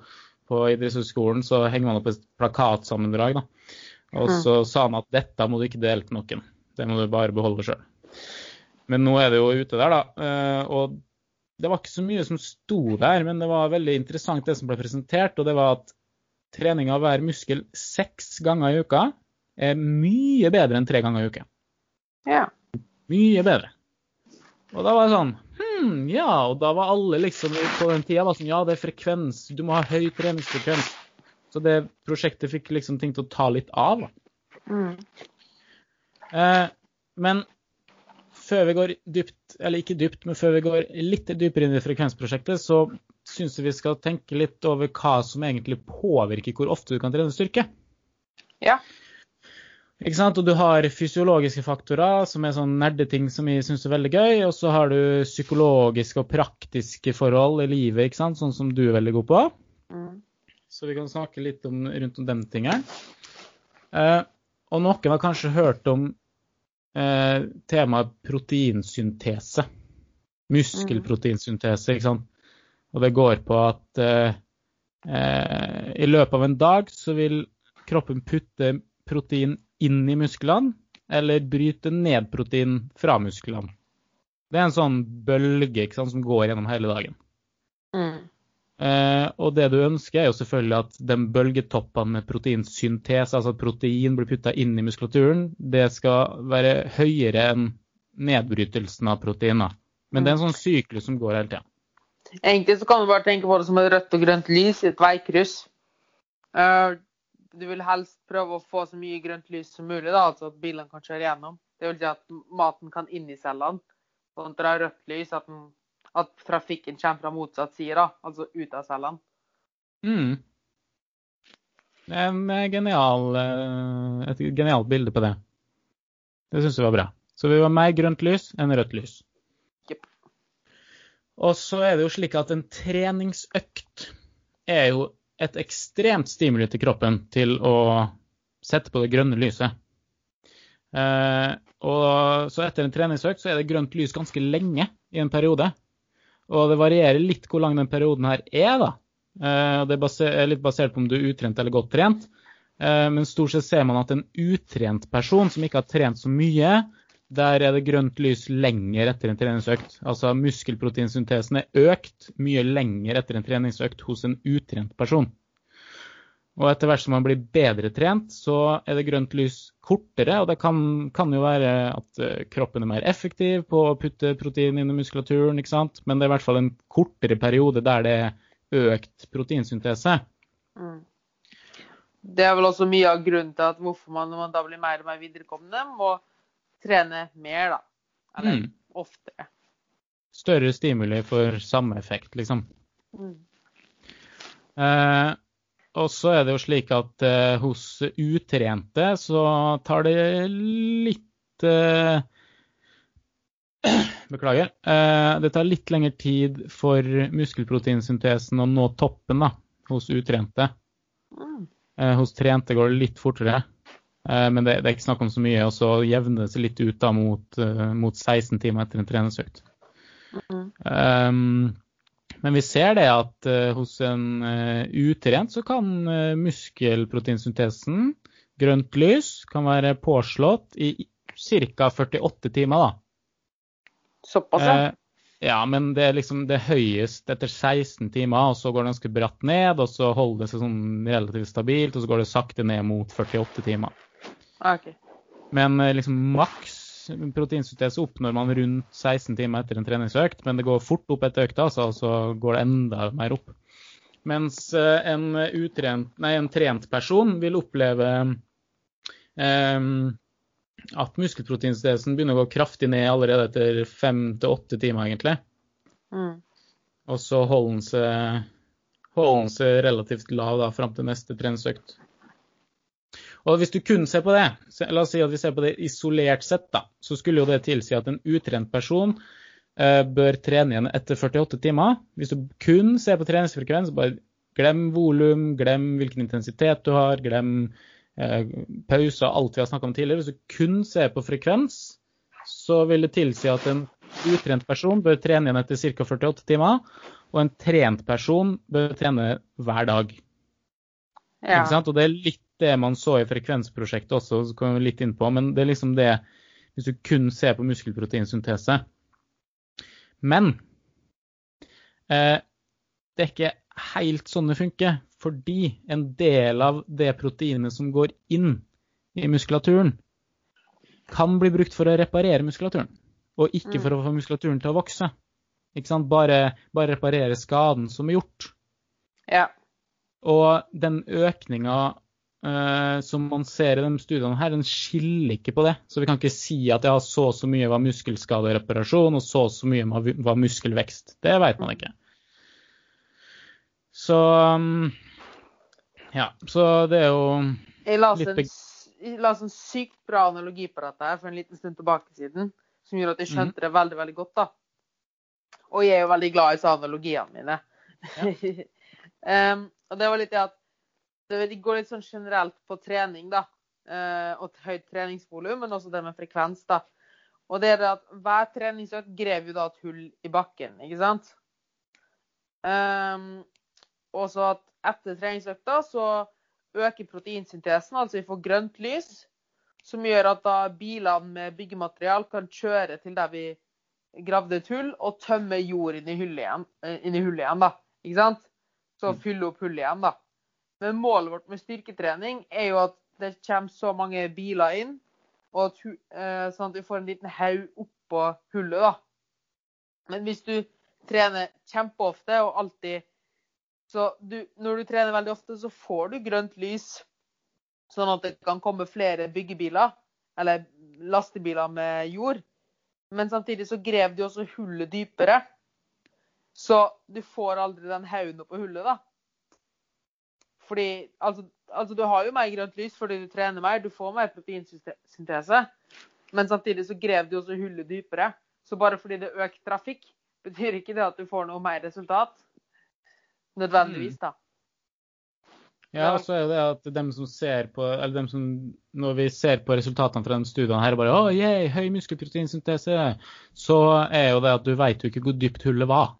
på idrettshøyskolen. Så henger man opp et plakatsammendrag, da. Og så sa han at dette må du ikke dele til noen. Det må du bare beholde sjøl. Men nå er det jo ute der, da. eh, Og det var ikke så mye som sto der, men det var veldig interessant det som ble presentert. Og det var at trening av hver muskel seks ganger i uka er mye bedre enn tre ganger i uka. Ja. Mye bedre. Og da var det sånn Hm, ja. Og da var alle liksom på den tida sånn Ja, det er frekvens. Du må ha høy treningsfrekvens. Så det prosjektet fikk liksom ting til å ta litt av. Mm. Eh, men før vi går dypt, eller ikke dypt, men før vi går litt dypere inn i frekvensprosjektet, så syns jeg vi skal tenke litt over hva som egentlig påvirker hvor ofte du kan trene styrke. Ja. Og du har fysiologiske faktorer, som er sånn nerdeting som jeg syns er veldig gøy. Og så har du psykologiske og praktiske forhold i livet, sånn som du er veldig god på. Mm. Så vi kan snakke litt om, rundt om den tingene. Eh, og noen har kanskje hørt om eh, temaet proteinsyntese. Muskelproteinsyntese, ikke sant. Og det går på at eh, eh, i løpet av en dag så vil kroppen putte protein inn i musklene, eller bryte ned protein fra musklene. Det er en sånn bølge sant, som går gjennom hele dagen. Mm. Eh, og det du ønsker, er jo selvfølgelig at den bølgetoppene med proteinsyntese, altså at protein blir putta inn i muskulaturen, det skal være høyere enn nedbrytelsen av proteiner. Men det er en sånn syklus som går hele tida. Egentlig så kan du bare tenke på det som et rødt og grønt lys i et veikryss. Eh, du vil helst prøve å få så mye grønt lys som mulig, da, altså at bilene kan kjøre gjennom. Det vil si at maten kan inn i cellene. Sånn at det er rødt lys, at, den, at trafikken kommer fra motsatt side, da, altså ut av cellene. Mm. En eh, genial, eh, et genialt bilde på det. Det syns jeg var bra. Så vi var mer grønt lys enn rødt lys. Yep. Og så er det jo slik at en treningsøkt er jo et ekstremt stimuli til kroppen til å sette på det grønne lyset. Eh, og så etter en treningsøkt så er det grønt lys ganske lenge i en periode. Og det varierer litt hvor lang den perioden her er, da. Eh, det er baser, er litt basert på om du er utrent eller godt trent. Eh, men stort sett ser man at en utrent person som ikke har trent så mye, der er det grønt lys lenger etter en treningsøkt. Altså muskelproteinsyntesen er økt mye lenger etter en treningsøkt hos en utrent person. Og etter hvert som man blir bedre trent, så er det grønt lys kortere. Og det kan, kan jo være at eh, kroppen er mer effektiv på å putte protein inn i muskulaturen, ikke sant. Men det er i hvert fall en kortere periode der det er økt proteinsyntese. Mm. Det er vel også mye av grunnen til at hvorfor man, når man da blir mer og mer viderekommende, må trene mer, da. Eller Mm. oftere. Større stimuli for samme effekt, liksom. Mm. Eh, og så er det jo slik at eh, hos utrente så tar det litt eh, Beklager. Eh, det tar litt lengre tid for muskelproteinsyntesen å nå toppen da, hos utrente. Mm. Eh, hos trente går det litt fortere. Eh, men det, det er ikke snakk om så mye, og så jevner det seg litt ut da mot, eh, mot 16 timer etter en treningsøkt. Mm. Um, men vi ser det at uh, hos en uh, utrent så kan uh, muskelproteinsyntesen, grønt lys, kan være påslått i ca. 48 timer. da. Såpass, ja. Ja, men det er liksom det høyest etter 16 timer, og så går det ganske bratt ned, og så holder det seg sånn relativt stabilt, og så går det sakte ned mot 48 timer. Ah, OK. Men eh, liksom maks proteinsyntese oppnår man rundt 16 timer etter en treningsøkt, men det går fort opp etter økta, altså, og så går det enda mer opp. Mens eh, en, utrent, nei, en trent person vil oppleve eh, at muskelproteinsyntesen begynner å gå kraftig ned allerede etter fem til åtte timer, egentlig. Mm. Og så holder den seg, holder den seg relativt lav da, fram til neste treningsøkt. Og hvis du kun ser på det, la oss si at vi ser på det isolert sett, da, så skulle jo det tilsi at en utrent person eh, bør trene igjen etter 48 timer. Hvis du kun ser på treningsfrekvens, bare glem volum, glem hvilken intensitet du har, glem eh, pauser, alt vi har snakka om tidligere. Hvis du kun ser på frekvens, så vil det tilsi at en utrent person bør trene igjen etter ca. 48 timer, og en trent person bør trene hver dag. Ja. Og det er litt det man så i frekvensprosjektet også, så kommer vi litt inn på, men det er liksom det hvis du kun ser på muskelproteinsyntese. Men eh, det er ikke helt sånn det funker, fordi en del av det proteinet som går inn i muskulaturen, kan bli brukt for å reparere muskulaturen, og ikke for å få muskulaturen til å vokse. Bare, bare reparere skaden som er gjort. ja. Og den økninga eh, som man ser i de studiene her, den skiller ikke på det. Så vi kan ikke si at ja, så og så mye var muskelskadereparasjon, og så og så mye var- muskelvekst. Det vet man ikke. Så um, Ja. Så det er jo Jeg la oss en, sykt bra analogi på dette her for en liten stund tilbake siden, som gjorde at jeg skjønte skjønte det veldig, veldig godt. da. Og jeg er jo veldig glad i disse analogiene mine. Em, og det var litt det at det går litt sånn generelt på trening, da. eh, og et høyt treningsvolum, men også det med frekvens, da. Og det er det at hver treningsøkt grev jo da et hull i bakken, ikke sant? Um, og så at etter treningsøkta så øker proteinsyntesen, altså vi får grønt lys, som gjør at da bilene med byggematerial kan kjøre til der vi gravde et hull, og tømme jord inn i hullet igjen, eh, inn i hullet igjen da. Ikke sant? Så Mm. fylle opp hullet igjen, da. Men målet vårt med styrketrening er jo at det kommer så mange biler inn, og at, eh, sånn at vi får en liten haug oppå hullet, da. Men hvis du trener kjempeofte og alltid Så du, når du trener veldig ofte, så får du grønt lys, sånn at det kan komme flere byggebiler, eller lastebiler med jord. Men samtidig så grev de også hullet dypere. Så du får aldri den haugen oppå hullet, da. Fordi altså, altså, du har jo mer grønt lys fordi du trener mer, du får mer proteinsyntese. Men samtidig så grev du også hullet dypere. Så bare fordi det er økt trafikk, betyr ikke det at du får noe mer resultat. Nødvendigvis, da. Ja, og så er det at dem som ser på, eller dem som, Når vi ser på resultatene fra de studiene her, bare oh, yeah, høy muskelproteinsyntese, så er jo det at du vet jo ikke hvor dypt hullet var.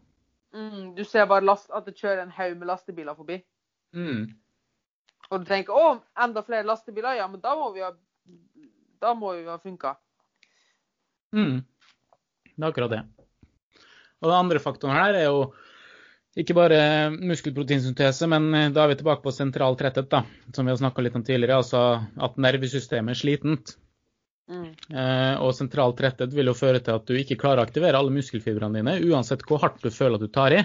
Mm, du ser bare last, at det kjører en haug med lastebiler forbi. Mm. Og du tenker å, enda flere lastebiler, ja, men da må vi ha da må vi ha funka. Mm. Det er akkurat det. Og den andre faktoren her er jo ikke bare muskelproteinsyntese, men eh, da er vi tilbake på sentral tretthet, da, som vi har snakka litt om tidligere. Altså at nervesystemet er slitent. Mm. Eh, og sentral tretthet vil jo føre til at du ikke klarer å aktivere alle muskelfibrene dine, uansett hvor hardt du føler at du tar i.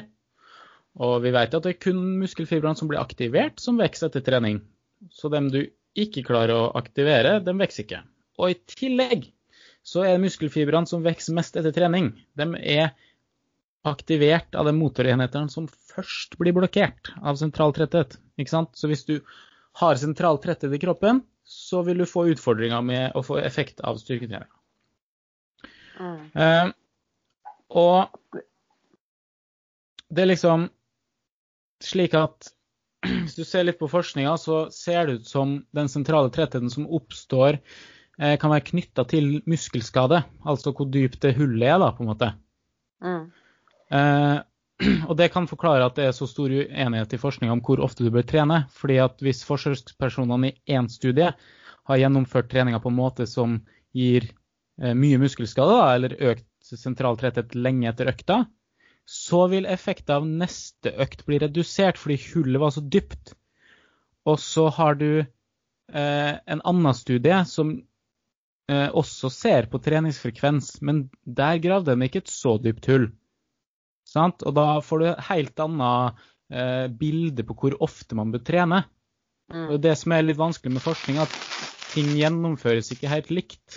Og vi vet at det er kun muskelfibrene som blir aktivert, som vokser etter trening. Så dem du ikke klarer å aktivere, dem vokser ikke. Og i tillegg så er muskelfibrene som vokser mest etter trening, de er aktivert av de motorenhetene som først blir blokkert av sentral tretthet. Ikke sant? Så hvis du har sentral tretthet i kroppen, så vil du få utfordringer med å få effekt av styrketrening. Mm. Uh, og det er liksom slik at hvis du ser litt på forskninga, så ser det ut som den sentrale trettheten som oppstår, eh, kan være knytta til muskelskade. Altså hvor dypt det hullet er, da, på en måte. Mm. Eh, og det kan forklare at det er så stor uenighet i forskninga om hvor ofte du bør trene. fordi at hvis forsøkspersonene i én studie har gjennomført treninga på en måte som gir eh, mye muskelskade, da, eller økt sentral tretthet lenge etter økta, så vil effekten av neste økt bli redusert fordi hullet var så dypt. Og så har du eh, en annen studie som eh, også ser på treningsfrekvens, men der gravde den ikke et så dypt hull. Sant? Og da får du et helt annet eh, bilde på hvor ofte man bør trene. Mm. Og det som er litt vanskelig med forskning, er at ting gjennomføres ikke helt likt.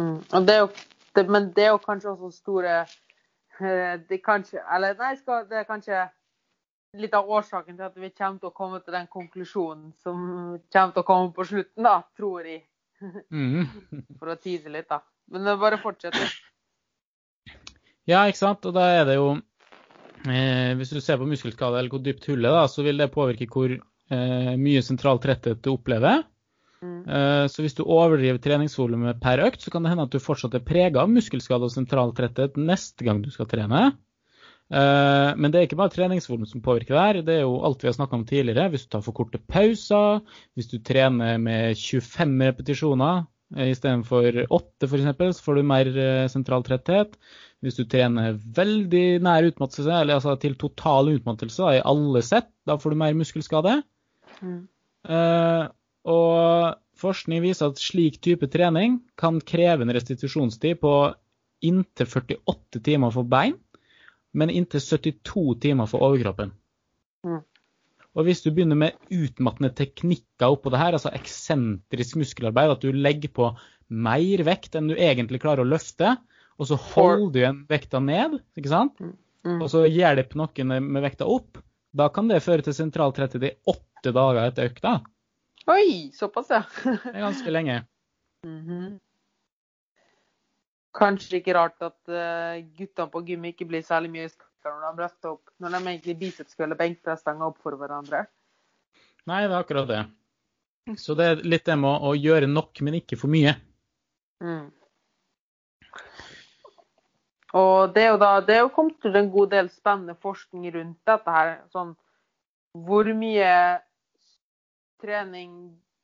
Mm. Det jo, det, men det er jo kanskje også store eh, det kanskje, Eller nei, skal, det er kanskje litt av årsaken til at vi kommer til å komme til den konklusjonen som kommer til å komme på slutten, da, tror jeg. Mm. For å tise litt, da. Men det bare fortsetter. Ja, ikke sant. Og da er det jo eh, Hvis du ser på muskelskade eller hvor dypt hullet er, så vil det påvirke hvor eh, mye sentral tretthet du opplever. Mm. Eh, så hvis du overdriver treningsvolumet per økt, så kan det hende at du fortsatt er prega av muskelskade og sentraltretthet neste gang du skal trene. Eh, men det er ikke bare treningsvolum som påvirker det her. Det er jo alt vi har snakka om tidligere. Hvis du tar for korte pauser, hvis du trener med 25 repetisjoner eh, istedenfor 8 f.eks., så får du mer eh, sentral tretthet. Hvis du trener veldig nær utmattelse, eller altså til total utmattelse da, i alle sett, da får du mer muskelskade. Mm. Og forskning viser at slik type trening kan kreve en restitusjonstid på inntil 48 timer for bein, men inntil 72 timer for overkroppen. Mm. Og hvis du begynner med utmattende teknikker oppå det her, altså eksentrisk muskelarbeid, at du legger på mer vekt enn du egentlig klarer å løfte, og så holder du igjen vekta ned, ikke sant? Mm. og så hjelper noen med vekta opp, da kan det føre til sentral tretthet i åtte dager etter økta. Oi, såpass, ja. Det er ganske lenge. Mhm. Kanskje ikke rart at uh, guttene på gym ikke blir særlig mye sterkere når de løfter opp, når de egentlig biceps eller benkpressstanga opp for hverandre. Nei, det er akkurat det. Så det er litt det med å, å gjøre nok, men ikke for mye. Mm. Og det er jo da det er jo kommet ut en god del spennende forskning rundt dette her. Sånn hvor mye trening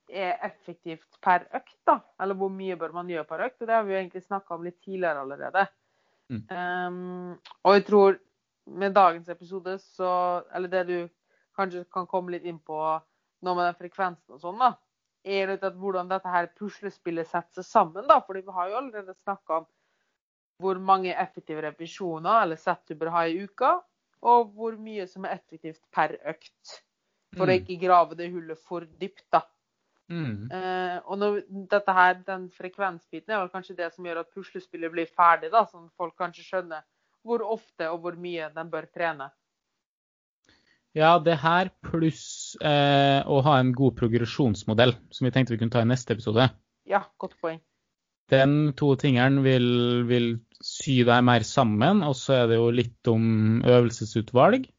er effektivt per økt, da. Eller hvor mye bør man gjøre per økt. Og det har vi jo egentlig snakka om litt tidligere allerede. Mm. Um, og jeg tror med dagens episode så Eller det du kanskje kan komme litt inn på nå med den frekvensen og sånn, da. Er litt at hvordan dette her puslespillet setter seg sammen, da. Fordi vi har jo allerede snakka om hvor mange effektive repetisjoner eller sett du bør ha i uka, og hvor mye som er effektivt per økt. For å Mm. ikke grave det hullet for dypt, da. Mm. Uh, og når, dette her, den frekvensbiten er vel kanskje det som gjør at puslespillet blir ferdig, da, sånn folk kanskje skjønner hvor ofte og hvor mye de bør trene. Ja, det her pluss eh, å ha en god progresjonsmodell, som vi tenkte vi kunne ta i neste episode. Ja, godt poeng. Den to tingene vil, vil sy deg mer sammen, og så er det jo litt om øvelsesutvalg.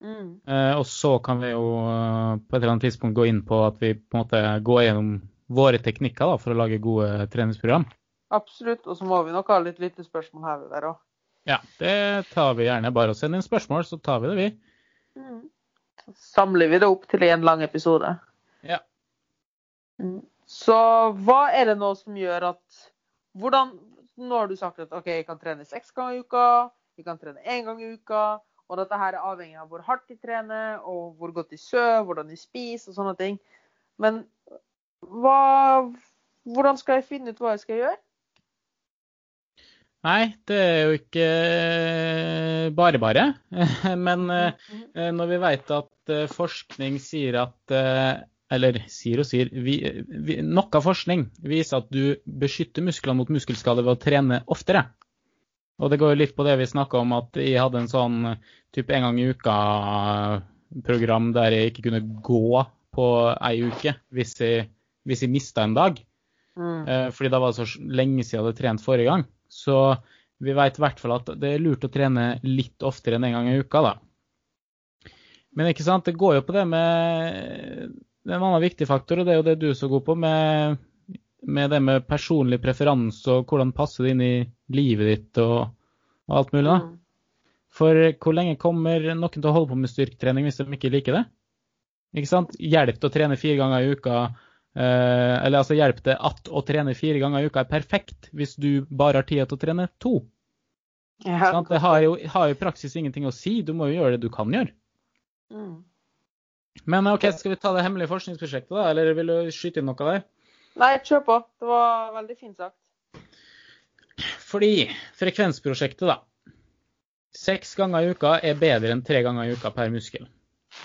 Mm. Eh, og så kan vi jo eh, på et eller annet tidspunkt gå inn på at vi på en måte går gjennom våre teknikker da, for å lage gode treningsprogram. Absolutt. Og så må vi nok ha litt spørsmål her og der òg. Ja, det tar vi gjerne. Bare å sende inn spørsmål, så tar vi det, vi. Mm. Så samler vi det opp til en lang episode. Ja. Mm. Så hva er det nå som gjør at hvordan, Nå har du sagt at OK, jeg kan trene seks ganger i uka, jeg kan trene én gang i uka. Og dette her er avhengig av hvor hardt de trener, og hvor godt de sover, hvordan de spiser og sånne ting. Men hva, hvordan skal jeg finne ut hva jeg skal gjøre? Nei, det er jo ikke eh, bare bare. Men eh, Eh, Når vi vet at forskning sier at Eller sier og sier vi, vi, Noe forskning viser at du beskytter musklene mot muskelskade ved å trene oftere. Og det går jo litt på det vi snakka om, at jeg hadde en sånn type en gang i uka-program der jeg ikke kunne gå på ei uke hvis jeg, hvis jeg mista en dag. Mm. Eh, fordi da var det så lenge siden jeg hadde trent forrige gang. Så vi vet i hvert fall at det er lurt å trene litt oftere enn en gang i uka, da. Men ikke sant, det går jo på det med en annen viktig faktor, og det er jo det du er så god på, med, med det med personlig preferanse og hvordan passer det inn i livet ditt og, og alt mulig. da. Mm. For hvor lenge kommer noen til å holde på med styrketrening hvis de ikke liker det? Ikke sant? Hjelp til å trene fire ganger i uka. Eh, eller altså hjelp til at å trene fire ganger i uka er perfekt hvis du bare har tid til å trene to. Ja, sånn, Det har jo i praksis ingenting å si. Du må jo gjøre det du kan gjøre. Mm. Men OK, skal vi ta det hemmelige forskningsprosjektet, da? Eller vil du skyte inn noe der? Nei, kjør på. Det var veldig fint sagt. Fordi frekvensprosjektet, da. Seks ganger i uka er bedre enn tre ganger i uka per muskel.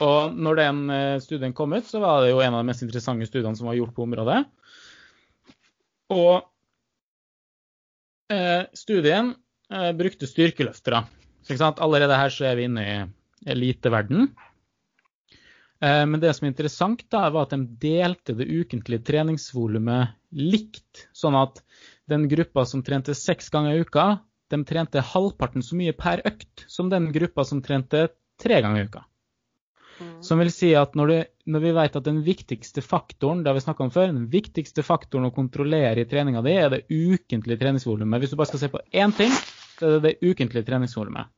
Og når den eh, studien kom ut, så var det jo en av de mest interessante studiene som var gjort på området. Og eh, studien eh, brukte styrkeløftere. Allerede her så er vi inne i eliteverden. Eh, Men det som er interessant, da, var at de delte det ukentlige treningsvolumet likt. Sånn at den gruppa som trente seks ganger i uka, de trente halvparten så mye per økt som den gruppa som trente tre ganger i uka. Mm. Som vil si at når, du, når vi vet at den viktigste faktoren det har vi om før, den viktigste faktoren å kontrollere i treninga di, er det ukentlige treningsvolumet. Hvis du bare skal se på én ting, så er det det ukentlige treningsvolumet.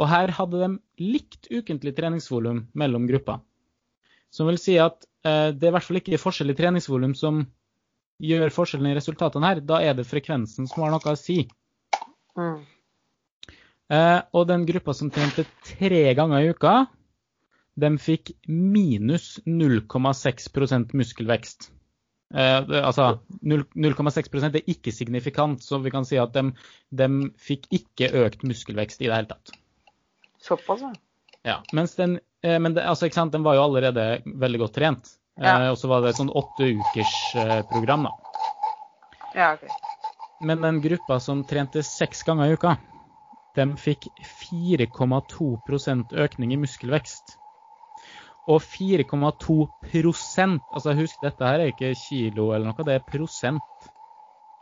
Og her hadde de likt ukentlig treningsvolum mellom grupper. Som vil si at eh, det er i hvert fall ikke forskjell i treningsvolum som gjør forskjellen i resultatene her. Da er det frekvensen som har noe å si. Mm. Eh, og den gruppa som trente tre ganger i uka, de fikk minus 0,6 muskelvekst. Eh, altså 0,6% er ikke signifikant, så vi kan si at de, de fikk ikke økt muskelvekst i det hele tatt. Såpass, ja. Ja, mens den, eh, men det, altså, sant, den var jo allerede veldig godt trent. Ja. Eh, og så var det et sånn åtte ukers eh, program, da. Ja, OK. Men den gruppa som trente seks ganger i uka, de fikk 4,2% økning i muskelvekst. Og 4,2% altså husk dette her er ikke kilo eller noe, det er prosent.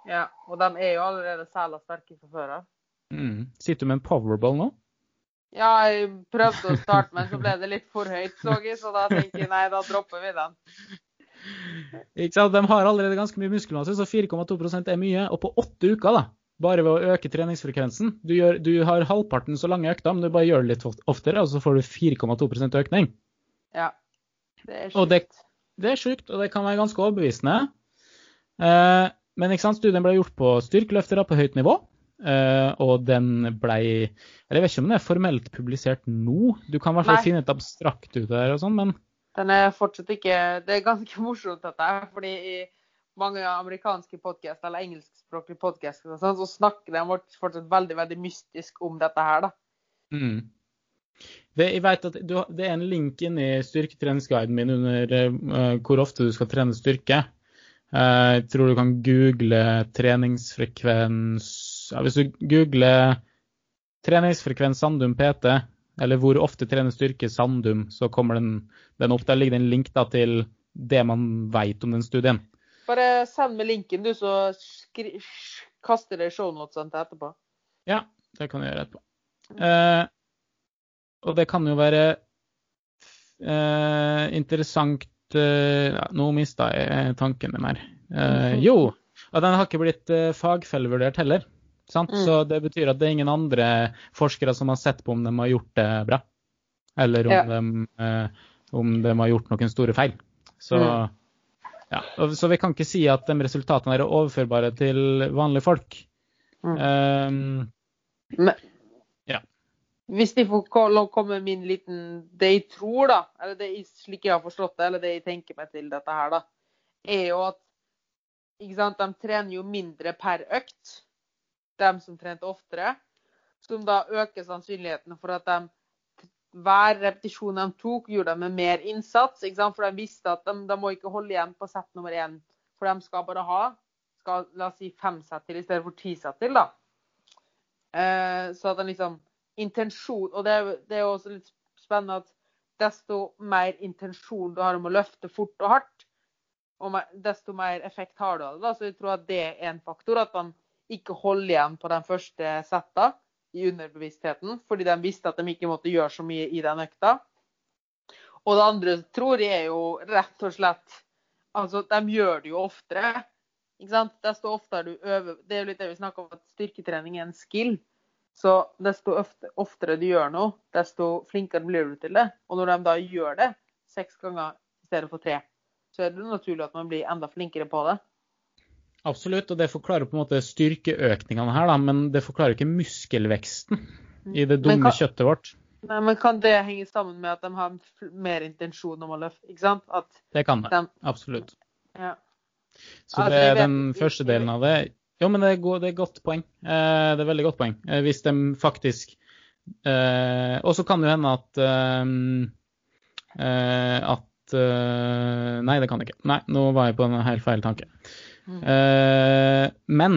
Ja, og de er jo allerede sæla sterke fra før av. Mm. Sitter du med en powerball nå? Ja, jeg prøvde å starte, men så ble det litt for høyt, så jeg, så da tenker jeg nei, da dropper vi den. Ikke sant? De har allerede ganske mye muskelmasse, så 4,2 er mye. Og på åtte uker, da, bare ved å øke treningsfrekvensen Du, gjør, du har halvparten så lange økter, men du bare gjør det litt oftere, og så får du 4,2% økning. Ja. Det er Og det- Det er sjukt, og det kan være ganske overbevisende. Eh, men ikke sant, studien ble gjort på styrkeløftere på høyt nivå. Eh, og den ble eller Jeg vet ikke om den er formelt publisert nå. Du kan i hvert fall finne et abstrakt ut der og sånn, men Den er fortsatt ikke Det er ganske morsomt, dette fordi i mange amerikanske podkaster eller engelskspråklige podkaster sånn, så snakker de fortsatt veldig veldig mystisk om dette her. da. mm. det, jeg vet at du, det er en link inn i styrketreningsguiden min under uh, hvor ofte du skal trene styrke. Uh, jeg tror du kan google treningsfrekvens ja, Hvis du googler treningsfrekvens Sandum PT, eller hvor ofte trener styrke Sandum, så kommer den, den opp. Der ligger det en link da, til det man vet om den studien. Bare send meg linken, du, så kaster det shownotesene til etterpå. Ja, det kan jeg gjøre etterpå. Eh, og det kan jo være eh, interessant eh, ja, Nå mista jeg tanken min her. Eh, jo, og den har ikke blitt eh, fagfellevurdert heller. Sant? Mm. Så det betyr at det er ingen andre forskere som har sett på om de har gjort det bra. Eller om, Ja. de, eh, om de har gjort noen store feil. Så, Mm. ja, så vi kan ikke si at de resultatene er overførbare til vanlige folk. Mm. Um, Men Ja. hvis de får komme med min liten Det jeg tror, da, eller det, jeg- slik jeg har forstått det, eller det jeg tenker meg til dette her, da, er jo at de trener jo mindre per økt, de som trente oftere. Som da øker sannsynligheten for at de hver repetisjon de tok, gjorde de med mer innsats. For de visste at de, de må ikke holde igjen på sett nummer én. For de skal bare ha skal, la oss si fem sett til i stedet for ti sett til. da. Eh, så at den liksom Intensjon Og det det er jo også litt spennende at desto mer intensjon du har om å løfte fort og hardt, og desto mer effekt har du av det. Så jeg tror at det er en faktor. At de ikke holde igjen på de første setta i underbevisstheten, fordi de visste at de ikke måtte gjøre så mye i den økta. Og det andre tror jeg er jo rett og slett Altså, de gjør det jo oftere. Ikke sant? Desto oftere du øver Det er jo litt det vi snakker om, at styrketrening er en skill. Så desto oftere du gjør noe, desto flinkere blir du til det. Og når de da gjør det seks ganger i stedet for tre, så er det naturlig at man blir enda flinkere på det. Absolutt, og det forklarer på en måte styrkeøkningene her, da, men det forklarer ikke muskelveksten i det dumme kan, kjøttet vårt. Nei, men kan det henge sammen med at de har mer intensjon om å løfte? Ikke sant? At Det kan det. de Absolutt. Ja. Så Altså, det er den første delen av det. Jo, men det er, go- det er godt poeng. Eh, det er veldig godt poeng. Eh, hvis de faktisk eh, Og så kan det jo hende at eh, eh, At eh, Nei, det kan det ikke. Nei, nå var jeg på en helt feil tanke. Mm. Eh, men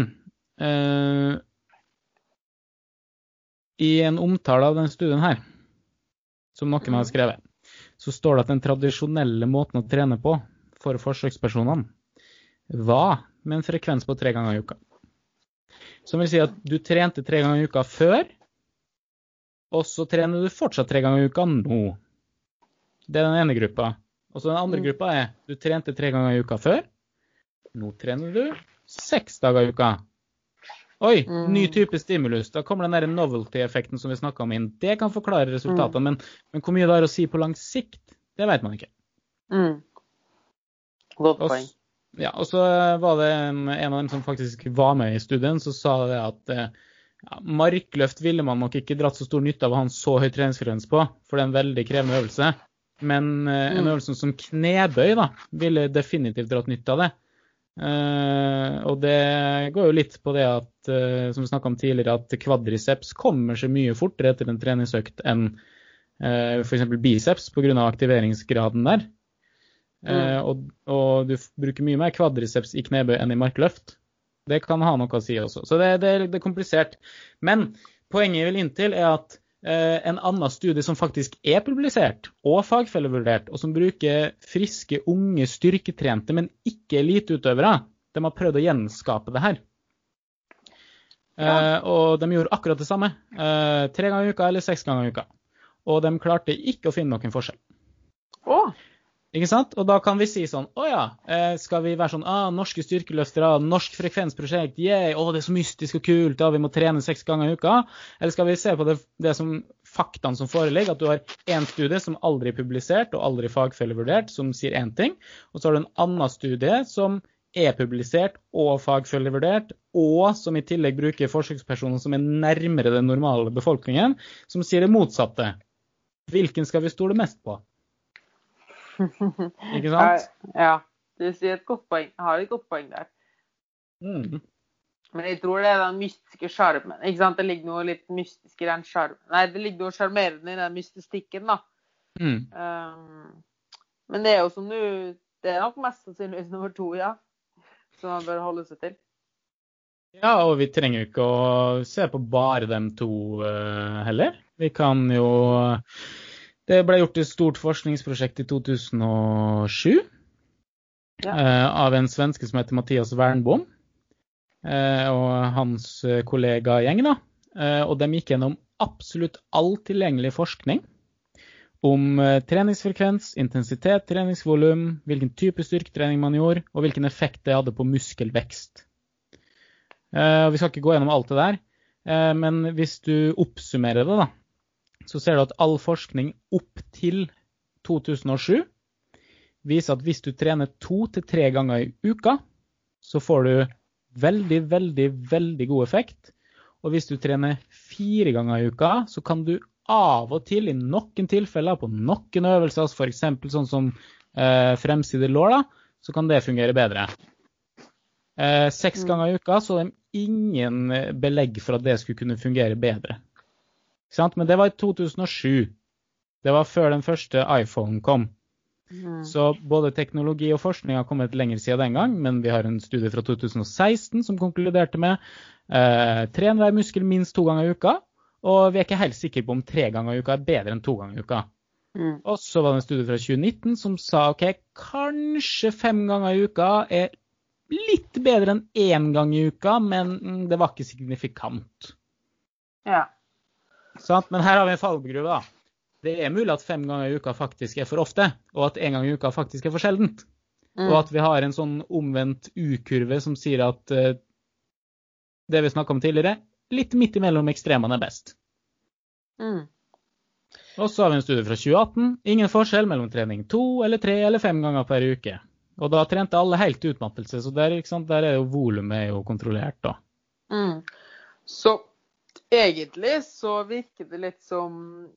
eh, I en omtale av den studien her, som noen har skrevet, så står det at den tradisjonelle måten å trene på for forsøkspersonene var med en frekvens på tre ganger i uka. Som vil si at du trente tre ganger i uka før, og så trener du fortsatt tre ganger i uka nå. Det er den ene gruppa. Og så den andre Mm. gruppa er du trente tre ganger i uka før. Nå trener du seks dager i uka. Oi, Mm. ny type stimulus. Da kommer den der novelty-effekten som vi snakka om inn. Det kan forklare resultatene, men, men hvor mye det har å si på lang sikt, det vet man ikke. Mm. Godt poeng. ja, og så var det en, en av dem som faktisk var med i studien, som sa det at eh, ja, markløft ville man nok ikke dratt så stor nytte av å ha en så høy treningsfrekvens på, for det er en veldig krevende øvelse. Men eh, en Mm. øvelse som knebøy da, ville definitivt dratt nytte av det. Eh, og det går jo litt på det at, uh, som vi snakka om tidligere, at kvadriceps kommer så mye fortere etter en treningsøkt enn uh, f.eks. biceps pga. aktiveringsgraden der. Eh, og, og du bruker mye mer kvadriceps i knebøy enn i markløft. Det kan ha noe å si også. Så det, det, det er komplisert. Men poenget jeg vil inn til, er at eh, en annen studie som faktisk er publisert og fagfellevurdert, og som bruker friske, unge, styrketrente, men ikke eliteutøvere, de har prøvd å gjenskape det her. Eh, og de gjorde akkurat det samme. eh, tre ganger i uka eller seks ganger i uka. Og de klarte ikke å finne noen forskjell. Å, Ikke sant? Og da kan vi si sånn Å ja, eh, skal vi være sånn ah, Norske styrkeløftere, norsk frekvensprosjekt, yeah, å, det er så mystisk og kult, ja, vi må trene seks ganger i uka? Eller skal vi se på det, det som faktaene som foreligger, at du har én studie som aldri er publisert og aldri fagfellevurdert, som sier én ting, og så har du en annen studie som er publisert og fagfellevurdert, og som i tillegg bruker forsøkspersoner som er nærmere den normale befolkningen, som sier det motsatte. Hvilken skal vi stole mest på? Ikke sant? Ja, du sier et godt poeng. Jeg har et godt poeng der. Mm. Men jeg tror det er den mystiske sjarmen. Det ligger noe litt mystisk i den sjarmen. Nei, det ligger noe sjarmerende i den mystistikken, da. Mm. Um, men det er jo som du Det er nok mest sannsynligvis nummer to, ja. Som man bør holde seg til. Ja, og vi trenger jo ikke å se på bare dem to uh, heller. Vi kan jo Det ble gjort et stort forskningsprosjekt i 2007 Ja. eh, av en svenske som heter Mathias Wernbom eh, og hans kollegagjeng. kollega gjeng. da. Eh, og de gikk gjennom absolutt all tilgjengelig forskning om eh, treningsfrekvens, intensitet, treningsvolum, hvilken type styrketrening man gjorde, og hvilken effekt det hadde på muskelvekst. Eh, Vi skal ikke gå gjennom alt det der, eh, men hvis du oppsummerer det, da, så ser du at all forskning opp til 2007 viser at hvis du trener to til tre ganger i uka, så får du veldig, veldig, veldig god effekt. Og hvis du trener fire ganger i uka, så kan du av og til, i noen tilfeller, på noen øvelser, f.eks. sånn som eh, fremside lår, da, så kan det fungere bedre. Eh, seks Mm. ganger i uka så er det ingen belegg for at det skulle kunne fungere bedre. Men det var i 2007. Det var før den første iPhone kom. Mm. Så både teknologi og forskning har kommet lenger siden den gang, men vi har en studie fra 2016 som konkluderte med eh, tren hver muskel minst to ganger i uka. Og vi er ikke helt sikre på om tre ganger i uka er bedre enn to ganger i uka. Mm. Og så var det en studie fra 2019 som sa OK, kanskje fem ganger i uka er litt bedre enn én gang i uka, men mm, det var ikke signifikant. Ja. Sant? Men her har vi en fallgruve. Det er mulig at fem ganger i uka faktisk er for ofte, og at én gang i uka faktisk er for sjeldent. Mm. Og at vi har en sånn omvendt U-kurve som sier at uh, det vi snakka om tidligere, litt midt imellom ekstremene er best. Mm. Og så har vi en studie fra 2018. Ingen forskjell mellom trening to eller tre eller fem ganger per uke. Og da trente alle helt til utmattelse, så der, der er jo volumet kontrollert, da. Mm. Så egentlig så virker det litt som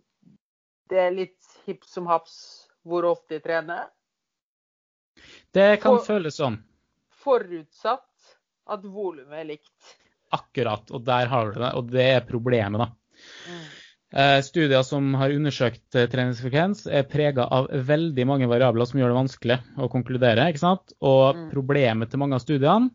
det er litt hipp som haps hvor ofte de trener. Det kan For, føles sånn. Forutsatt at volumet er likt. Akkurat. Og der har du det. Og det er problemet, da. Mm. Eh, Studier som har undersøkt eh, treningsfrekvens, er prega av veldig mange variabler som gjør det vanskelig å konkludere. ikke sant? Og Mm. problemet til mange av studiene,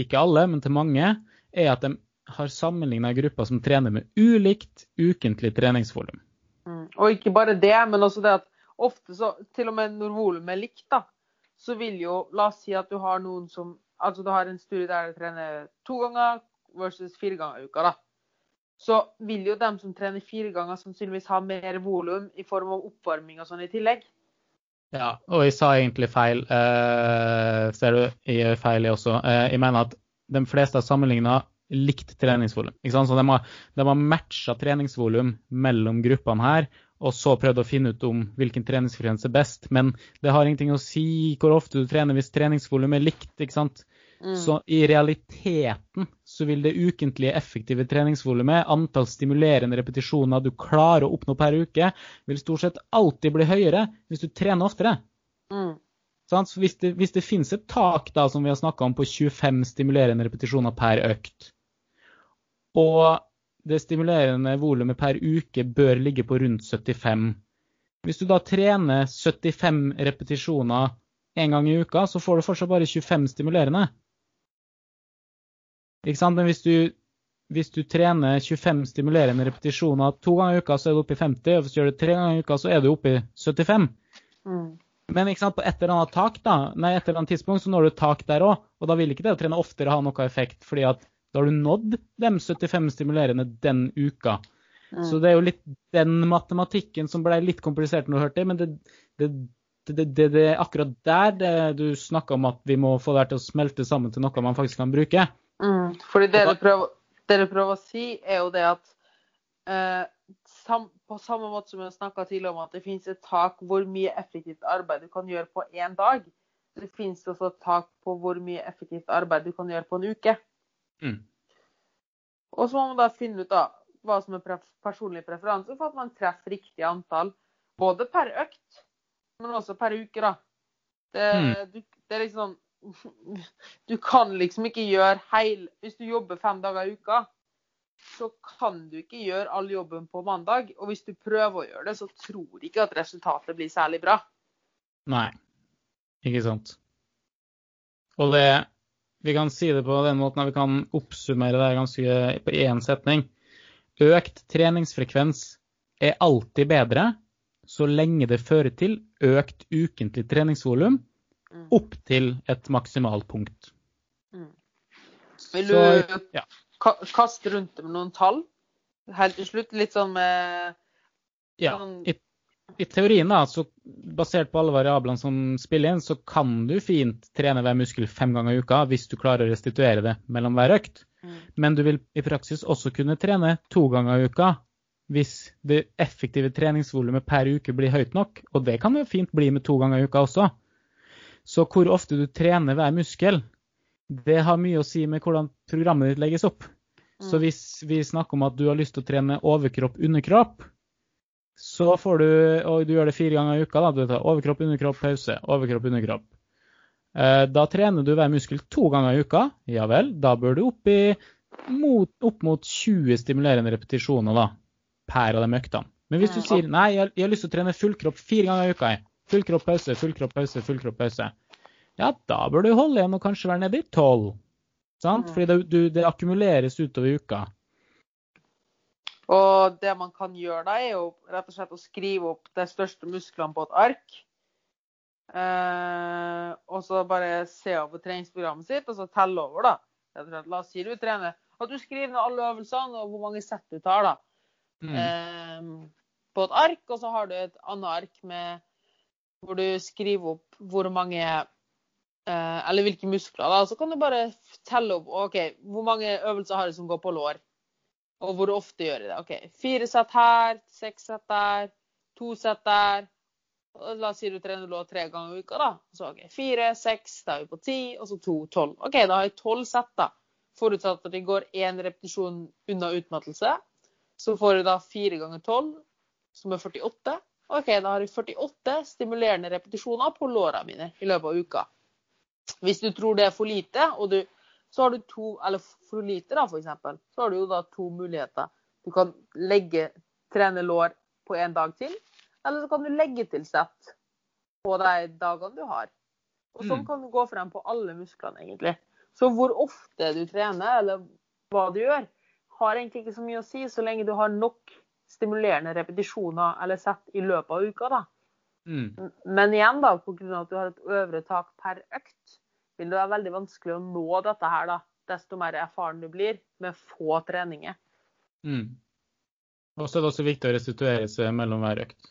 ikke alle, men til mange, er at de har sammenligna grupper som trener med ulikt ukentlig treningsvolum. Mm. Og ikke bare det, men også det at ofte så, til og med når volumet er likt, da, så vil jo La oss si at du har noen som Altså du har en studie der du trener to ganger versus fire ganger i uka, da. Så vil jo dem som trener fire ganger, sannsynligvis ha mer volum i form av oppvarming og sånn i tillegg. Ja, og jeg sa egentlig feil. Eh, ser du, jeg gjør feil, jeg også. Eh, jeg mener at de fleste har sammenligna likt treningsvolum. Så de har, de har matcha treningsvolum mellom gruppene her, og så prøvd å finne ut om hvilken treningsfrekvens er best. Men det har ingenting å si hvor ofte du trener hvis treningsvolum er likt. ikke sant? Mm. Så i realiteten så vil det ukentlige effektive treningsvolumet, antall stimulerende repetisjoner du klarer å oppnå per uke, vil stort sett alltid bli høyere hvis du trener oftere. Mm. Hvis det, hvis det finnes et tak da, som vi har snakka om på 25 stimulerende repetisjoner per økt, og det stimulerende volumet per uke bør ligge på rundt 75 Hvis du da trener 75 repetisjoner én gang i uka, så får du fortsatt bare 25 stimulerende. Ikke sant? Men hvis du, hvis du trener 25 stimulerende repetisjoner to ganger i uka, så er du oppe i 50. Og hvis du gjør det tre ganger i uka, så er du oppe i 75. Mm. Men ikke sant, på et eller annet tak da, nei, et eller annet tidspunkt så når du et tak der òg. Og da vil ikke det å trene oftere ha noe effekt, fordi at da har du nådd de 75 stimulerende den uka. Mm. Så det er jo litt den matematikken som ble litt komplisert når du hørte det, men det, det, det, det, det er akkurat der det, du snakka om at vi må få det til å smelte sammen til noe man faktisk kan bruke. Mm. Fordi det du, prøver, det du prøver å si, er jo det at eh, sam, på samme måte som vi snakka tidligere om at det finnes et tak hvor mye effektivt arbeid du kan gjøre på én dag, det finnes også et tak på hvor mye effektivt arbeid du kan gjøre på en uke. Mm. Og så må man da finne ut da hva som er personlig preferanse for at man treffer riktig antall. Både per økt, men også per uke, da. Det, Mm. du, det er liksom Du kan liksom ikke gjøre heil Hvis du jobber fem dager i uka, så kan du ikke gjøre all jobben på mandag. Og hvis du prøver å gjøre det, så tror jeg ikke at resultatet blir særlig bra. Nei, ikke sant. Og det Vi kan si det på den måten at vi kan oppsummere det ganske på én setning. Økt treningsfrekvens er alltid bedre så lenge det fører til økt ukentlig treningsvolum Mm. opp til et maksimalt punkt. Mm. Vil Så, du ja. kaste rundt det med noen tall? Helt til slutt, litt sånn med Ja, Sånn- i, I teorien, da, så basert på alle variablene som spiller inn, så kan du fint trene hver muskel fem ganger i uka hvis du klarer å restituere det mellom hver økt. Mm. Men du vil i praksis også kunne trene to ganger i uka hvis det effektive treningsvolumet per uke blir høyt nok. Og det kan jo fint bli med to ganger i uka også. Så hvor ofte du trener hver muskel, det har mye å si med hvordan programmet ditt legges opp. Så Mm. hvis vi snakker om at du har lyst til å trene overkropp, underkropp, så får du, og du gjør det fire ganger i uka, da, du tar overkropp, underkropp, pause, overkropp, underkropp. Eh, Da trener du hver muskel to ganger i uka. Ja vel, da bør du opp, i, mot, opp mot 20 stimulerende repetisjoner da, per av de øktene. Men hvis du sier nei, jeg, jeg har lyst til å trene full kropp fire ganger i uka, full kropp, pause, full kropp, pause, full kropp, pause, ja, da bør du holde igjen og kanskje være nede i tolv. Sant? Fordi det, du, det akkumuleres utover uka. Og det man kan gjøre da, er jo rett og slett å skrive opp de største musklene på et ark. Eh, og så bare se over treningsprogrammet sitt, og så telle over, da. Slett, La oss si du trener At du skriver ned alle øvelsene og hvor mange sett du tar, da. Mm. eh, på et ark, og så har du et annet ark med, hvor du skriver opp hvor mange eh, Eller hvilke muskler. da, Så kan du bare telle opp OK, hvor mange øvelser har du som går på lår? Og hvor ofte gjør jeg det? OK, fire sett her, seks sett der, to sett der. La oss si du trener lår tre ganger i uka, da. Så OK, fire, seks, da er vi på ti, og så to, tolv. OK, da har jeg tolv sett, da. Forutsatt at det går én repetisjon unna utmattelse. Så får jeg da fire ganger tolv, som er 48. OK, da har jeg 48 stimulerende repetisjoner på låra mine i løpet av uka. Hvis du tror det er for lite, og du, så har du to, eller for lite da, eksempel, så har du jo da to muligheter. Du kan legge, trene lår på en dag til, eller så kan du legge til sett på de dagene du har. Og sånn Mm. kan du gå frem på alle musklene, egentlig. Så hvor ofte du trener, eller hva du gjør, har egentlig ikke så mye å si, så lenge du har nok stimulerende repetisjoner eller sett i løpet av uka, da. Mm. Men igjen, da, pga. at du har et øvre tak per økt, vil det være veldig vanskelig å nå dette her, da. Desto mer erfaren du blir med få treninger. Mm. Og så er det også viktig å restituere seg mellom hver økt.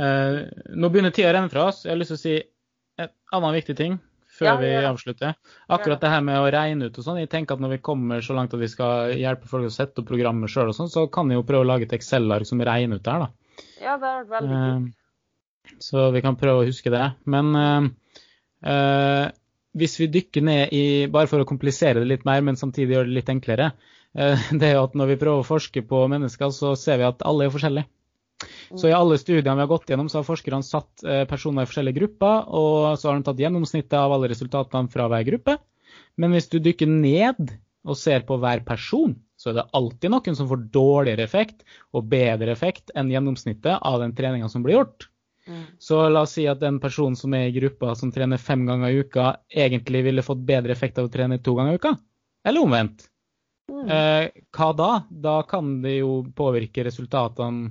Eh, nå begynner tida å renne fra oss. Jeg har lyst til å si et annet viktig ting før Ja, vi avslutter. Akkurat det her med å regne ut og sånn. Jeg tenker at når vi kommer så langt at vi skal hjelpe folk å sette opp programmet sjøl og sånn, så kan vi jo prøve å lage et Excel-ark som regner ut det her, da. Ja, det har vært veldig kult. Eh, Så vi kan prøve å huske det. Men eh, eh, hvis vi dykker ned i, bare for å komplisere det litt mer, men samtidig gjøre det litt enklere, eh, det er jo at når vi prøver å forske på mennesker, så ser vi at alle er forskjellige. Så i alle studiene vi har gått gjennom, så har forskerne satt eh, personer i forskjellige grupper, og så har de tatt gjennomsnittet av alle resultatene fra hver gruppe. Men hvis du dykker ned og ser på hver person, så er det alltid noen som får dårligere effekt og bedre effekt enn gjennomsnittet av den treninga som blir gjort. Mm. Så la oss si at den personen som er i gruppa som trener fem ganger i uka, egentlig ville fått bedre effekt av å trene to ganger i uka. Eller omvendt. Mm. Eh, hva da? Da kan det jo påvirke resultatene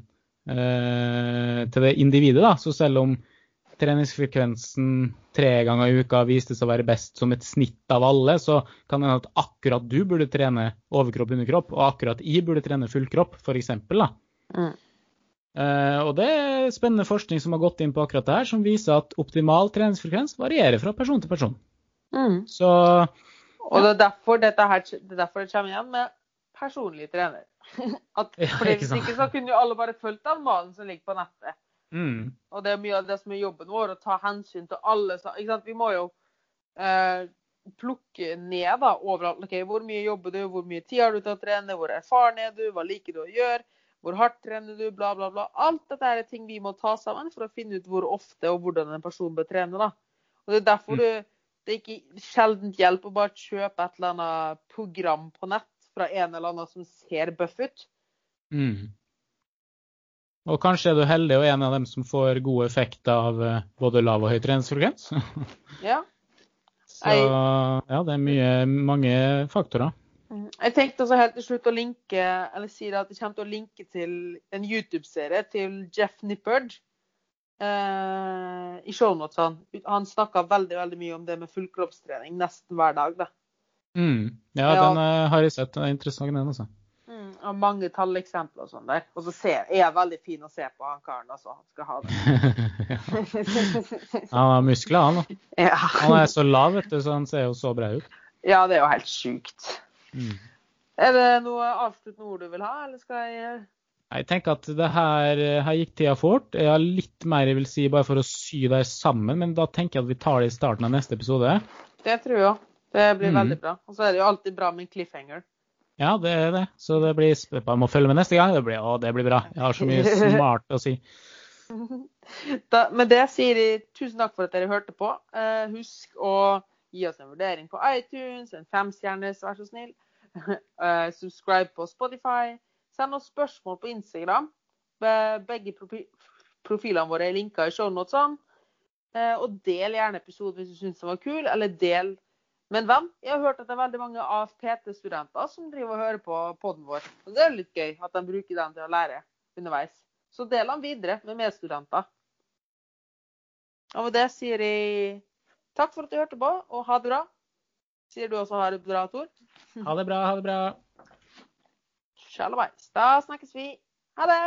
eh, til det individet. da. Så selv om treningsfrekvensen tre ganger i uka viste seg å være best som et snitt av alle, så kan det hende at akkurat du burde trene overkropp underkropp, og akkurat jeg burde trene full kropp, f.eks. Mm. Eh, og det er spennende forskning som har gått inn på akkurat det her, som viser at optimal treningsfrekvens varierer fra person til person. Mm. Så Og det er derfor dette her, det er derfor det kommer igjen med personlig trener. At, Ja, fordi ikke Hvis ikke så kunne jo alle bare fulgt den malen som ligger på nettet. mm, Og det er mye av det som er jobben vår, å ta hensyn til alle. Ikke sant? Vi må jo eh, plukke ned da, overalt. Okay, Hvor mye jobber du, hvor mye tid har du til å trene, hvor erfaren er du, hva liker du å gjøre, hvor hardt trener du, bla, bla, bla. Alt dette er ting vi må ta sammen for å finne ut hvor ofte og hvordan en person bør trene. da. Og Det er derfor Mm. du, det er ikke sjelden hjelp å bare kjøpe et eller annet program på nett fra en eller annen som ser buff ut. mm. Og kanskje er du heldig og en av dem som får god effekt av eh, både lav og høy treningsfrekvens. Ja. Så ja, det er mye, mange faktorer. Mm. Jeg tenkte også helt til slutt å linke eller si at jeg kommer til å linke til en YouTube-serie til Jeff Nippard eh, i shownotene. Han snakka veldig veldig mye om det med fullkroppstrening nesten hver dag. da. Mm. Ja, Ja. den eh, har jeg sett. Den er interessant, den, altså. Mm. Og mange talleksempler og sånn der. Og så ser, er jeg veldig fin å se på, han karen. altså. Han skal ha det. Han har muskler, han. da. ja. Han er så lav, vet du, så han ser jo så bra ut. ja, det er jo helt sjukt. Mm. Er det noe avsluttende ord du vil ha, eller skal jeg Jeg tenker at det her, her gikk tida fort. Jeg har litt mer jeg vil si bare for å sy det sammen, men da tenker jeg at vi tar det i starten av neste episode. Det tror jeg òg. Det blir Mm. veldig bra. Og så er det jo alltid bra med en cliffhanger. Ja, det er det. Så det blir Jeg må følge med neste gang. Det blir, å, det blir bra. Jeg har så mye smart å si. Da, med det sier jeg tusen takk for at dere hørte på. Eh, husk å gi oss en vurdering på iTunes, en femstjerners, vær så snill. Eh, subscribe på Spotify. Send oss spørsmål på Instagram. Begge profilene våre er linka i shownotene. Eh, og del gjerne episoden hvis du syns den var kul, eller del med en venn. Jeg har hørt at det er veldig mange AFPT-studenter som driver og hører på poden vår. Og det er litt gøy at de bruker den til å lære underveis. Så del den videre med medstudenter. Og med det sier jeg takk for at du hørte på, og ha det bra. Sier du også ha det bra, Tor? Ha det bra, ha det bra. Sjalabais. Da snakkes vi. Ha det!